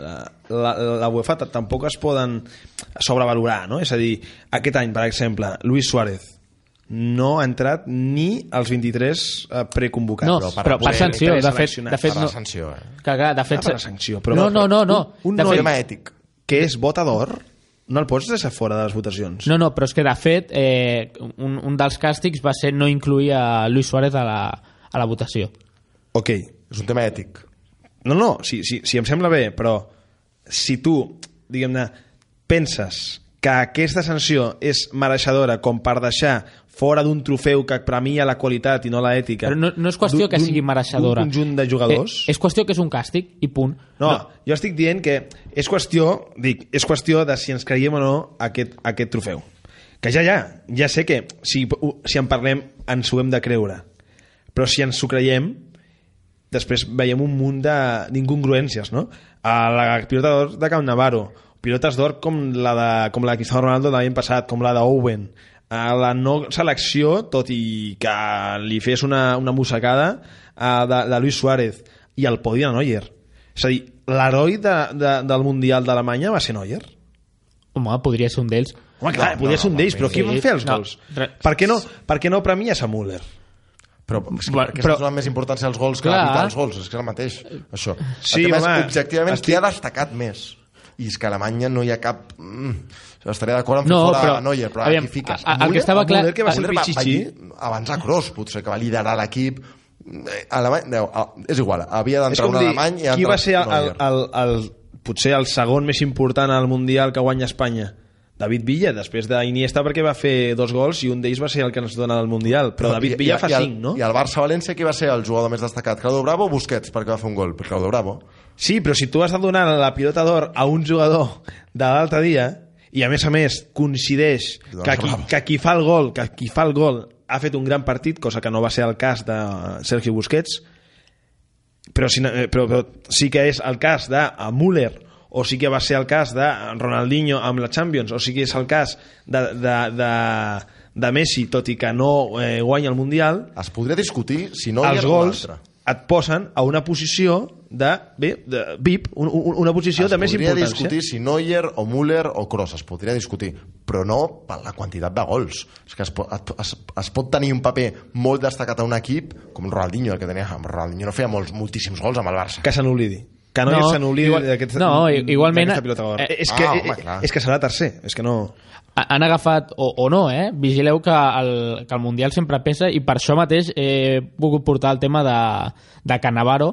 la, la, la UEFA tampoc es poden sobrevalorar, no? És a dir, aquest any, per exemple, Luis Suárez no ha entrat ni als 23 eh, preconvocats. No, però per sanció, de fet, de fet per no, sanció, eh? que, que, de fet, Ah, per la sanció, però- no, no, no, no. Un- un de noi- fet, Tema ètic. que és votador, no el pots deixar fora de les votacions. no, no, però és que de fet eh, un, un dels càstigs va ser no incluir a Luis Suárez a la, a la votació. Ok, És un tema ètic. No, no, sí, sí, sí, em sembla bé, però si tu, diguem-ne, penses que aquesta sanció és mereixedora com per deixar fora d'un trofeu que premia la qualitat i no la ètica. Però no, no és qüestió que sigui mereixedora. D'un conjunt de jugadors. Eh, és qüestió que és un càstig i punt. No, no, jo estic dient que és qüestió, dic, és qüestió de si ens creiem o no aquest, aquest trofeu. Que ja, ja, ja sé que si, si en parlem ens ho hem de creure. Però si ens ho creiem, després veiem un munt de- d'incongruències, no? A la pilota d'or de Camp Navarro, pilotes d'or com la de, com la de Cristiano Ronaldo de l'any passat, com la d'Owen, a la no selecció, tot i que li fes una, una mossegada a, de, de Luis Suárez i el podi de Neuer. És a dir, l'heroi de, de, del Mundial d'Alemanya va ser Neuer. Home, podria ser un d'ells. Home, clar, No, podria no, ser un no, d'ells, però qui sí. van fer els No, gols? re- Per què no, per què no premies a Müller? Però, és que, Bueno, perquè però- més importància als gols que Clar. evitar els gols, és que és el mateix, això. Sí, el tema home, és, objectivament, estic- qui ha destacat més? I és que a Alemanya no hi ha cap... Mm, estaria d'acord fer No, fora però- Neuer, però aviam, aquí fiques a- a- el que estava a clar- Müller, que va ser va- pichichi. Abans a Kroos, potser, que va liderar l'equip. Eh, Alemany, no, és igual, havia d'entrar un dir, alemany i qui va ser el, el, el, el, potser el segon més important al Mundial que guanya Espanya? David Villa, després d'Iniesta perquè va fer dos gols i un d'ells va ser el que ens dona el Mundial però David I- Villa i- fa i el, cinc, no? I el Barça-València, qui va ser el jugador més destacat? Claudio Bravo o Busquets, perquè va fer un gol? Claudio Bravo. Sí, però si tu has de donar la pilota d'or a un jugador de l'altre dia i a més a més coincideix que qui, que qui fa el gol que qui fa el gol ha fet un gran partit cosa que no va ser el cas de Sergio Busquets però, si, eh, però, però sí que és el cas de a Müller o sí que va ser el cas de Ronaldinho amb la Champions o sí que és el cas de, de, de, de Messi tot i que no eh, guanya el Mundial. Es podria discutir si no els gols et posen a una posició de, bé, de VIP, un, un, una posició es de més podria importància. discutir si Neuer o Müller o Kroos, es podria discutir, però no per la quantitat de gols. És que es pot, es, es pot tenir un paper molt destacat a un equip, com Ronaldinho, el que tenia. Ronaldinho no feia molts, moltíssims gols amb el Barça. Que se n'oblidi. Que no, No, se n'oblidi igual- d'aquest- no, igualment, d'aquesta pilota d'or. eh, és, que, ah, eh, home, clar. és que serà tercer. És que no... Ha- han agafat, o, o no, eh? vigileu que el, que el Mundial sempre pesa i per això mateix he volgut portar el tema de, de Cannavaro.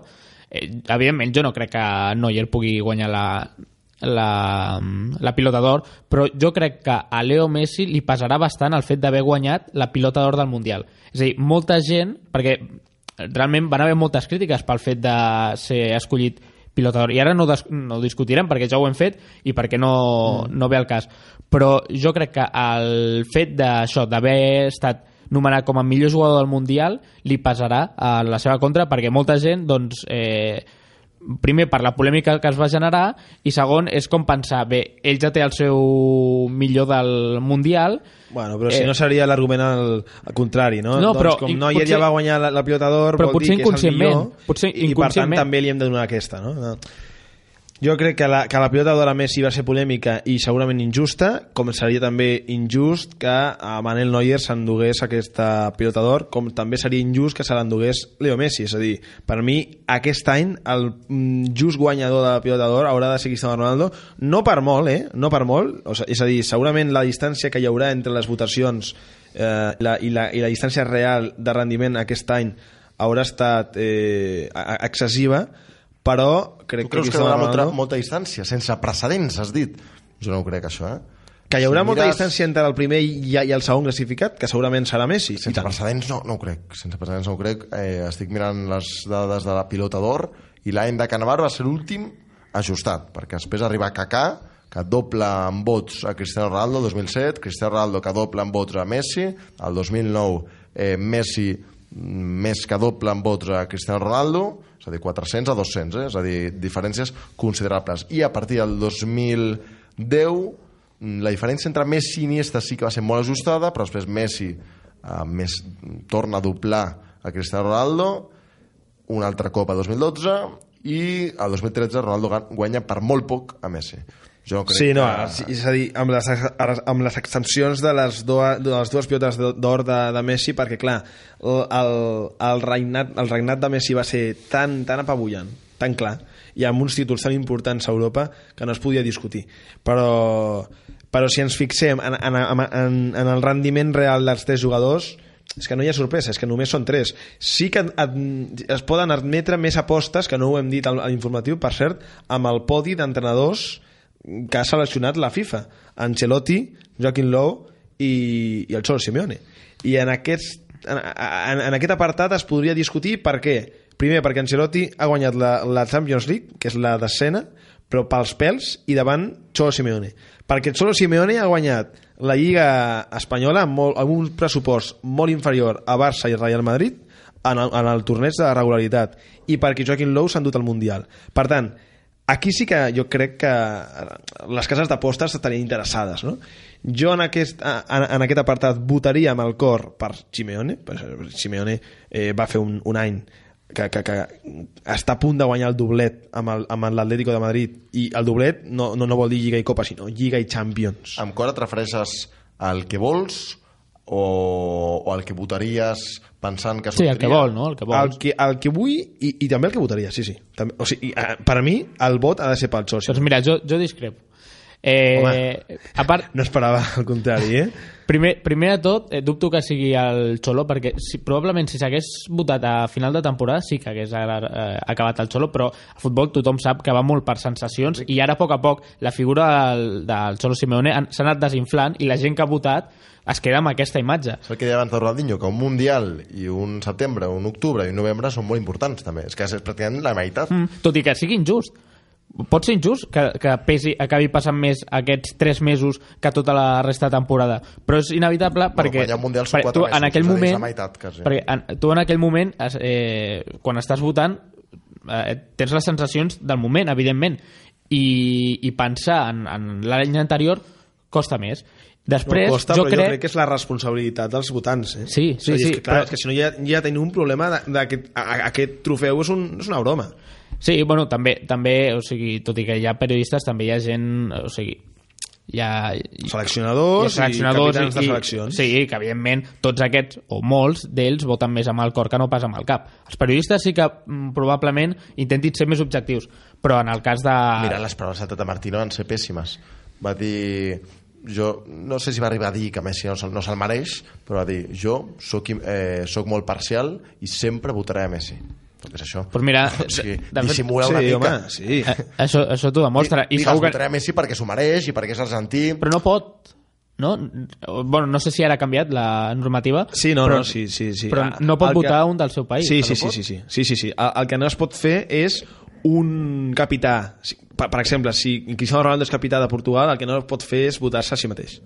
Eh, evidentment, jo no crec que Neuer pugui guanyar la, la, la pilota d'or, però jo crec que a Leo Messi li pesarà bastant el fet d'haver guanyat la pilota d'or del Mundial. És a dir, molta gent, perquè realment van haver moltes crítiques pel fet de ser escollit pilota d'or. I ara no, des, no ho discutirem perquè ja ho hem fet i perquè no, mm. no ve al cas. Però jo crec que el fet d'això, d'haver estat nomenat com a millor jugador del Mundial, li pesarà a la seva contra perquè molta gent, doncs, eh, primer per la polèmica que es va generar i segon és com pensar, bé, ell ja té el seu millor del Mundial Bueno, però si Eh, no seria l'argument al, al contrari, no? No, però doncs com in- Neuer potser- ja va guanyar la, la pilota d'or, Però vol potser dir que és el millor, potser i per tant també li hem de donar aquesta, no? no. Jo crec que la, que la pilota d'or a Messi va ser polèmica i segurament injusta, com seria també injust que a Manel Neuer s'endugués aquesta pilota d'or, com també seria injust que se l'endugués Leo Messi. És a dir, per mi, aquest any, el mm, just guanyador de la pilota d'or haurà de ser Cristiano Ronaldo, no per molt, eh? No per molt. O sigui, és a dir, segurament la distància que hi haurà entre les votacions eh, la, i, la, i la distància real de rendiment aquest any haurà estat eh, excessiva, però crec Tu creus que hi Cristiano haurà molta, molta distància? Sense precedents, has dit. Jo no ho crec, això, eh? que hi haurà Si molta mires- distància entre el primer i, i el segon classificat, que segurament serà Messi. Sense precedents no, no ho crec. Sense precedents no ho crec. Eh, estic mirant les dades de la pilota d'or i l'any de Cannavaro va ser l'últim ajustat, perquè després arriba Kaká, que dobla en vots a Cristiano Ronaldo el 2007, Cristiano Ronaldo que dobla en vots a Messi, el 2009 eh, Messi més que doble en vots a Cristiano Ronaldo, és a dir, 400 a 200, eh? és a dir, diferències considerables. I a partir del 2010 mm, la diferència entre Messi i Iniesta sí que va ser molt ajustada, però després Messi eh, més, torna a doblar a Cristiano Ronaldo, una altra Copa 2012 i el 2013 Ronaldo guanya per molt poc a Messi. Jo crec Sí, no, que... és a dir, amb les, amb les extensions de les, dues, de les dues pilotes d'or de, de Messi, perquè clar, el, el, regnat, el regnat de Messi va ser tan, tan apabullant, tan clar, i amb uns títols tan importants a Europa que no es podia discutir. Però, però si ens fixem en, en, en, en el rendiment real dels tres jugadors, és que no hi ha sorpresa, és que només són tres. Sí que es poden admetre més apostes, que no ho hem dit a l'informatiu, per cert, amb el podi d'entrenadors que ha seleccionat la FIFA. Ancelotti, Joaquim Lowe i, i el Cholo Simeone. I en aquest, en, en, en aquest apartat es podria discutir per què. Primer, perquè Ancelotti ha guanyat la, la Champions League, que és la d'escena, però pels pèls i davant Cholo Simeone. Perquè Cholo Simeone ha guanyat la Lliga Espanyola amb, molt, amb un pressupost molt inferior a Barça i Real Madrid en el, en el torneig de regularitat i perquè Joaquim Lowe s'ha endut al Mundial. Per tant, aquí sí que jo crec que les cases d'apostes estarien interessades, no? Jo en aquest, en, en aquest apartat votaria amb el cor per Simeone, perquè Simeone eh, va fer un, un any que, que, que està a punt de guanyar el doblet amb l'Atlético de Madrid i el doblet no, no, no vol dir Lliga i Copa sinó Lliga i Champions Amb cor et refereixes al que vols o, o al que votaries pensant que Sí, el que sortiria? vol, no? El que el que, el que vull i, i també el que votaria, sí, sí. També, o sigui, per a mi, el vot ha de ser pel Chelsea. Doncs mira, jo, jo discrepo. Eh, a part, No esperava el contrari, eh? primer, primer de tot, eh, dubto que sigui el Xolo, perquè si, probablement si s'hagués votat a final de temporada sí que hagués eh, acabat el Xolo, però a futbol tothom sap que va molt per sensacions i ara a poc a poc la figura del, del Xolo Simeone s'ha anat desinflant i la gent que ha votat es queda amb aquesta imatge. És el que deia abans de Ronaldinho, que un Mundial i un setembre, un octubre i un novembre són molt importants també. És que és pràcticament la meitat. Mm, tot i que sigui injust. Pot ser injust que, que pesi, acabi passant més aquests tres mesos que tota la resta de temporada, però és inevitable perquè, guanyar un Mundial són tu mesos, en aquell moment la meitat, quasi. perquè en, tu en aquell moment eh, quan estàs votant eh, tens les sensacions del moment, evidentment i, i pensar en, en l'any anterior costa més després no costa, jo, però crec, jo crec que és la responsabilitat dels votants, eh? Sí, sí, a dir, sí, És que, clar, però- és que si no ja, ja tenim un problema de, de que a- a- aquest trofeu és, un, és una broma. Sí, bueno, també, també, o sigui, tot i que hi ha periodistes, també hi ha gent, o sigui, hi ha... Seleccionadors, hi ha i capitans de seleccions. Sí, que evidentment tots aquests, o molts d'ells, voten més amb el cor que no pas amb el cap. Els periodistes sí que mm, probablement intentin ser més objectius, però en el cas de... Mira, les paraules de Tata Martino van ser pèssimes. Va dir... Jo no sé si va arribar a dir que Messi no se'l no se'l mereix, però va dir jo soc, eh, soc molt parcial i sempre votaré a Messi. Perquè és això. Pues mira, o sigui, de- de fet- una sí, mica. home, sí. Eh, Això, això t'ho demostra. I Digues, segur que... a Messi perquè s'ho mereix i perquè és argentí. Però no pot, no? Bueno, no sé si ara ha canviat la normativa. Sí, no, però, no, sí, sí, sí. Però Ah, no pot el que- votar un del seu país. Sí, que sí, sí, sí, sí, sí, sí, sí. El, el que no es pot fer és un capità. Per, per exemple, si Cristiano Ronaldo és capità de Portugal, el que no pot fer és votar-se a si mateix.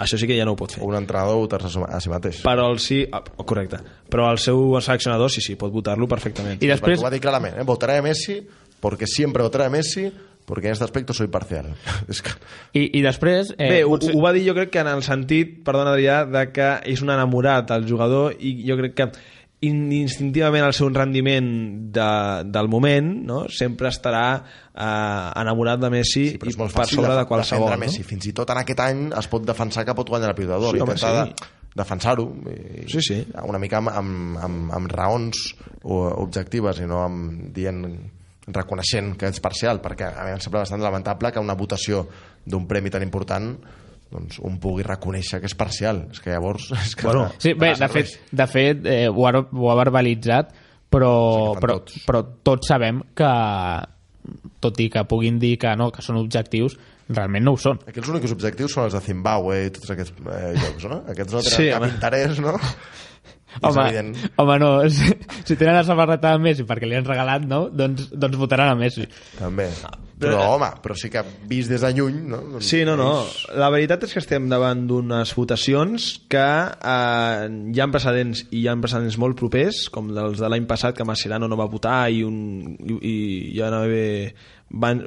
Això sí que ja no ho pot fer. O un entrenador votar-se a si mateix. Però el sí... ah, correcte. Però el seu seleccionador sí, sí, pot votar-lo perfectament. I després... Ho va dir clarament, eh? votaré a Messi porque siempre votaré a Messi porque en este aspecto soy parcial. és que... I, i després... Eh, Bé, ho, potser- ho va dir jo crec que en el sentit, perdona Adrià, de que és un enamorat del jugador i jo crec que instintivament el seu rendiment de, del moment no? sempre estarà eh, enamorat de Messi Sí, i és per sobre de, de qualsevol. defendre Messi. No? Fins i tot en aquest any es pot defensar que pot guanyar la pilota d'or. Sí, home, intentar sí. de, defensar-ho. i- Sí, sí. Una mica amb, amb, amb, amb raons o- objectives i no amb dient reconeixent que ets parcial, perquè a mi em sembla bastant lamentable que una votació d'un premi tan important doncs, un pugui reconèixer que és parcial. És que llavors... És que Bueno, Sí, bé, de fet, de fet eh, ho, ha, ho ha verbalitzat, però, Sí, però, tots. però tots sabem que, tot i que puguin dir que no, que són objectius, realment no ho són. Aquí els únics objectius són els de Zimbabue i tots aquests eh, llocs, no? Aquests no tenen Sí, cap home. interès, no? Home, evident. home, no, si, si tenen la samarreta de Messi perquè li han regalat, no? Doncs, doncs votaran a Messi. També. Però, home, però sí que vist des de lluny, no? Doncs Sí, no, no. La veritat és que estem davant d'unes votacions que eh, hi ha precedents i hi ha precedents molt propers, com dels de l'any passat que Mascherano no va votar i, un, i, i hi van haver van,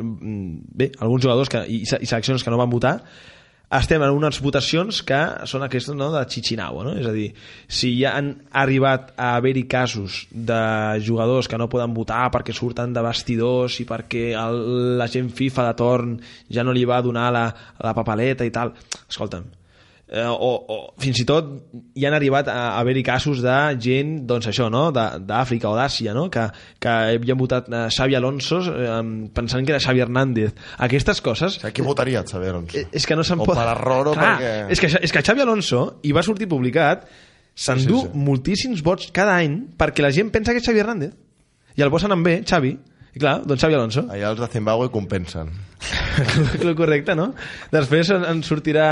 bé, alguns jugadors que, i, i seleccions que no van votar estem en unes votacions que són aquestes no, de Chichinabo, no? és a dir, si ja han arribat a haver-hi casos de jugadors que no poden votar perquè surten de vestidors i perquè el, la gent FIFA de torn ja no li va donar la, la papaleta i tal, escolta'm, eh, o, o fins i tot hi han arribat a haver-hi casos de gent doncs això, no? De- d'Àfrica o d'Àsia no? que, que havien votat eh, Xavi Alonso eh, pensant que era Xavi Hernández aquestes coses A qui votaria, Xavi Alonso? Eh, és que no se'n O pot... per error o Clar, perquè... És que, és que Xavi Alonso, i va sortir publicat, s'endú Sí, sí, sí. moltíssims vots cada any perquè la gent pensa que és Xavi Hernández. I el posen en bé, Xavi. I clar, doncs Xavi Alonso. Allà els de Zimbabue compensen. correcte, no? Després en sortirà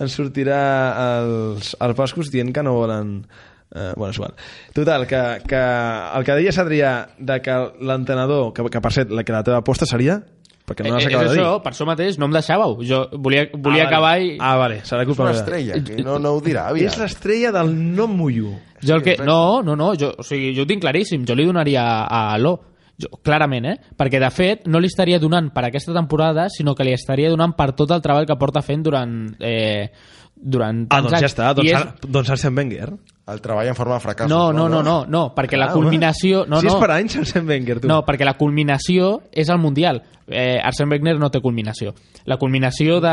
ens sortirà els, els bascos dient que no volen... Eh, bueno, és igual. Total, que, que el que deies, Adrià, de que l'entrenador, que, que per cert, la, que la teva aposta seria perquè no Eh, és acabat de dir. això, per això mateix, no em deixàveu. Jo volia, volia ah, acabar vale. i... Ah, vale, serà És culpa una meva. estrella, que no, no ho dirà aviat. És l'estrella del no mullo. Jo el que... No, no, no, jo, o sigui, jo ho tinc claríssim. Jo li donaria a Aló. Jo, clarament, eh? Perquè, de fet, no li estaria donant per aquesta temporada, sinó que li estaria donant per tot el treball que porta fent durant... Eh, durant Ah, doncs ja anys. està, I doncs, és... doncs Arsene Wenger. El treball en forma de fracassos. No, no, no, no, no, perquè la Ah, culminació... No, si és no, per anys, Arsene Wenger, tu. no, perquè la culminació és el Mundial. Eh, Arsene Wenger no té culminació. La culminació de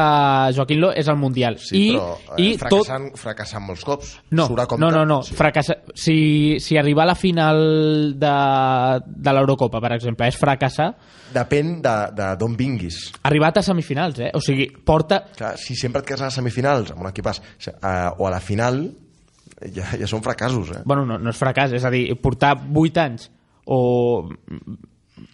Joaquim Loh és el Mundial. Sí, I, però eh, i tot, fracassant, fracassant molts cops. no, no, no, no. Fracassa... Si, si arribar a la final de, de l'Eurocopa, per exemple, és fracassar, Depèn de, de d'on vinguis. arribat a semifinals, eh? O sigui, porta... Clar, si sempre et quedes a les semifinals amb un equipàs eh, o a la final, ja, ja són fracassos, eh? Bueno, no, no és fracàs, és a dir, portar 8 anys o...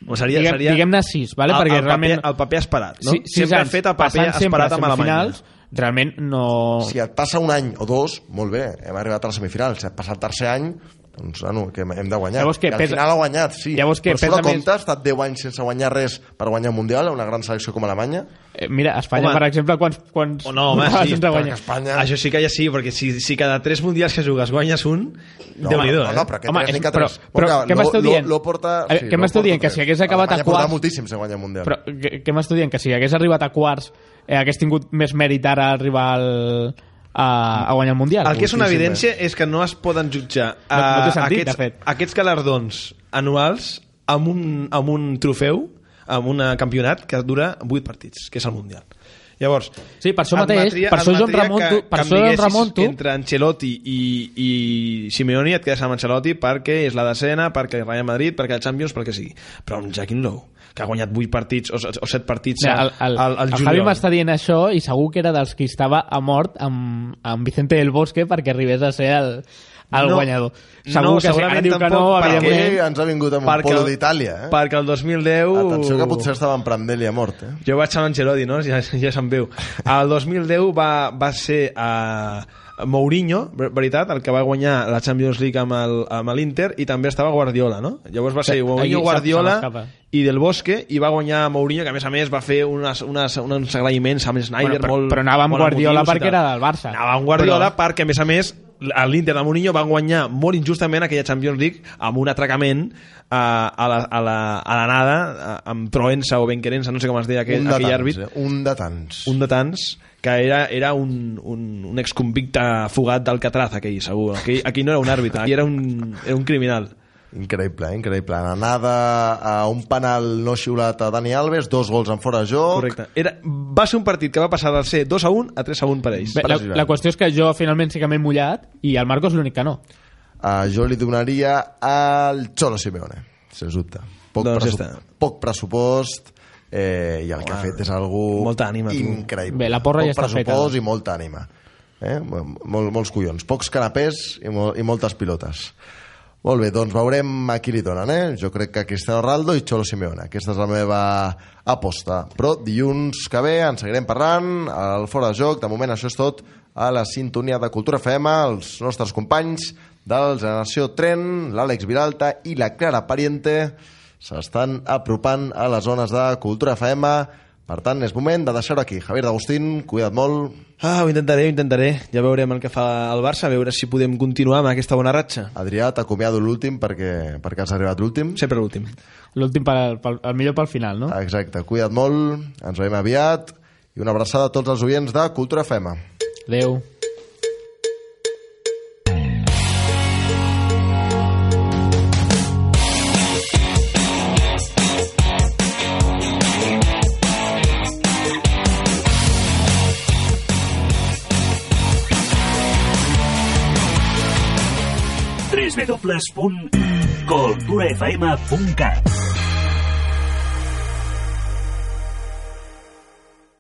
O seria, diguem, seria diguem-ne 6, vale? el, perquè el, realment... paper, el paper esperat, no? sis sempre ha anys fet el paper esperat a amb Alemanya. semifinals, realment no... Si et passa un any o dos, molt bé, hem arribat a la semifinal. Si et passa el tercer any, doncs, bueno, que hem de guanyar. Llavors què, I al pesa- final ha guanyat, sí. Llavors què, Però surt pesa a compte, més- ha estat 10 anys sense guanyar res per guanyar un Mundial, una gran selecció com Alemanya. Eh, mira, Espanya, Home. per exemple, quants, quants O no, home, sí, sense perquè guanyar? Espanya... Això sí que ja sí, perquè si, si cada tres mundials que jugues guanyes un, No, Déu-n'hi-do, no, eh? no, però que Home, tres és- ni que però- tres. però Bueno, què lo- m'esteu lo- dient? Lo porta... A veure, què lo m'esteu porta dient? Que si hagués acabat a Alemanya porta quarts- moltíssim sense guanyar el Mundial. Però què, què m'esteu dient? Que si hagués arribat a quarts eh, hagués tingut més mèrit ara arribar al, a, a guanyar el Mundial? El que és una evidència és que no es poden jutjar No- no té sentit, aquests, de fet. aquests galardons anuals amb un, amb un trofeu, amb un campionat que dura 8 partits, que és el Mundial. Llavors, Sí, per això mateix, admetria- per això jo em admetria remunto- que, per això em diguessis remunto- entre Ancelotti i, i Simeone et quedes amb Ancelotti perquè és la decena, perquè Real Madrid, perquè el Champions, pel que sigui. Però amb Joaquim Lowe, que ha guanyat 8 partits o, o 7 partits Mira, el, el, al, al el Javi juliol. m'està dient això i segur que era dels que estava a mort amb, amb Vicente del Bosque perquè arribés a ser el, el No, guanyador. no, Segur que sí. segurament Ara diu que no, perquè- ens ha vingut amb un polo d'Itàlia, eh? Perquè el 2010... Atenció que potser estava en Prandelli a mort, eh? Jo vaig amb Ancelotti, no? Ja, ja se'n veu. El 2010 va, va ser a Mourinho, ver- veritat, el que va guanyar la Champions League amb el- amb l'Inter i també estava Guardiola, no? Llavors va ser Sí, Mourinho, Guardiola. I Del Bosque i va guanyar Mourinho, que a més a més va fer unes, unes, uns agraïments amb Snyder Bueno, però- molt però anava amb molt Guardiola emotius i perquè era del Barça. Anava amb Guardiola Però- perquè, a més a més, l'Inter de Mourinho va guanyar molt injustament aquella Champions League amb un atracament a, a, la, a, la, a la nada, a- amb Proença o Benquerença, no sé com es deia aquell, un de aquell tants, àrbit eh? Un de tants. un de tants que era, era un, un, un exconvicte fugat d'Alcatraz aquell segur, aquell, aquí no era un àrbitre aquí era un, era un criminal Increïble, eh? increïble. Anada a un penal no xiulat a Dani Alves, dos gols en fora de joc. correcte era, va ser un partit que va passar del ser 2 a 1 a 3 a 1 per ells Bé, la, la qüestió és que jo finalment sí que m'he mullat i el Marcos l'únic que no. Uh, jo li donaria al Cholo Simeone, sens dubte. Poc, Doncs ja pressup està. poc pressupost eh, i el que ha fet és algú Molta ànima, tu. increïble. Bé, la porra poc ja està feta, pressupost i molta ànima. Eh? Mol, molts collons. Pocs canapés i, mol, i moltes pilotes. Molt bé, doncs veurem a qui li donen, eh? Jo crec que Cristiano Ronaldo i Cholo Simeone. Aquesta és la meva aposta. Però dilluns que ve en seguirem parlant al Fora de Joc. De moment això és tot a la sintonia de Cultura FM, els nostres companys del Generació Tren, l'Àlex Viralta i la Clara Pariente s'estan apropant a les zones de Cultura FM. Per tant, és moment de deixar-ho aquí. Javier D'Agustín, cuida't molt. ah, ho intentaré, ho intentaré ja veurem el que fa el Barça a veure si podem continuar amb aquesta bona ratxa Adrià, t'acomiado l'últim perquè, perquè has arribat l'últim. sempre l'últim L'últim, pel, pel, el millor pel final, no? Exacte, cuida't molt, ens veiem aviat i una abraçada a tots els oients de Cultura FM. Adéu. www.culturafm.cat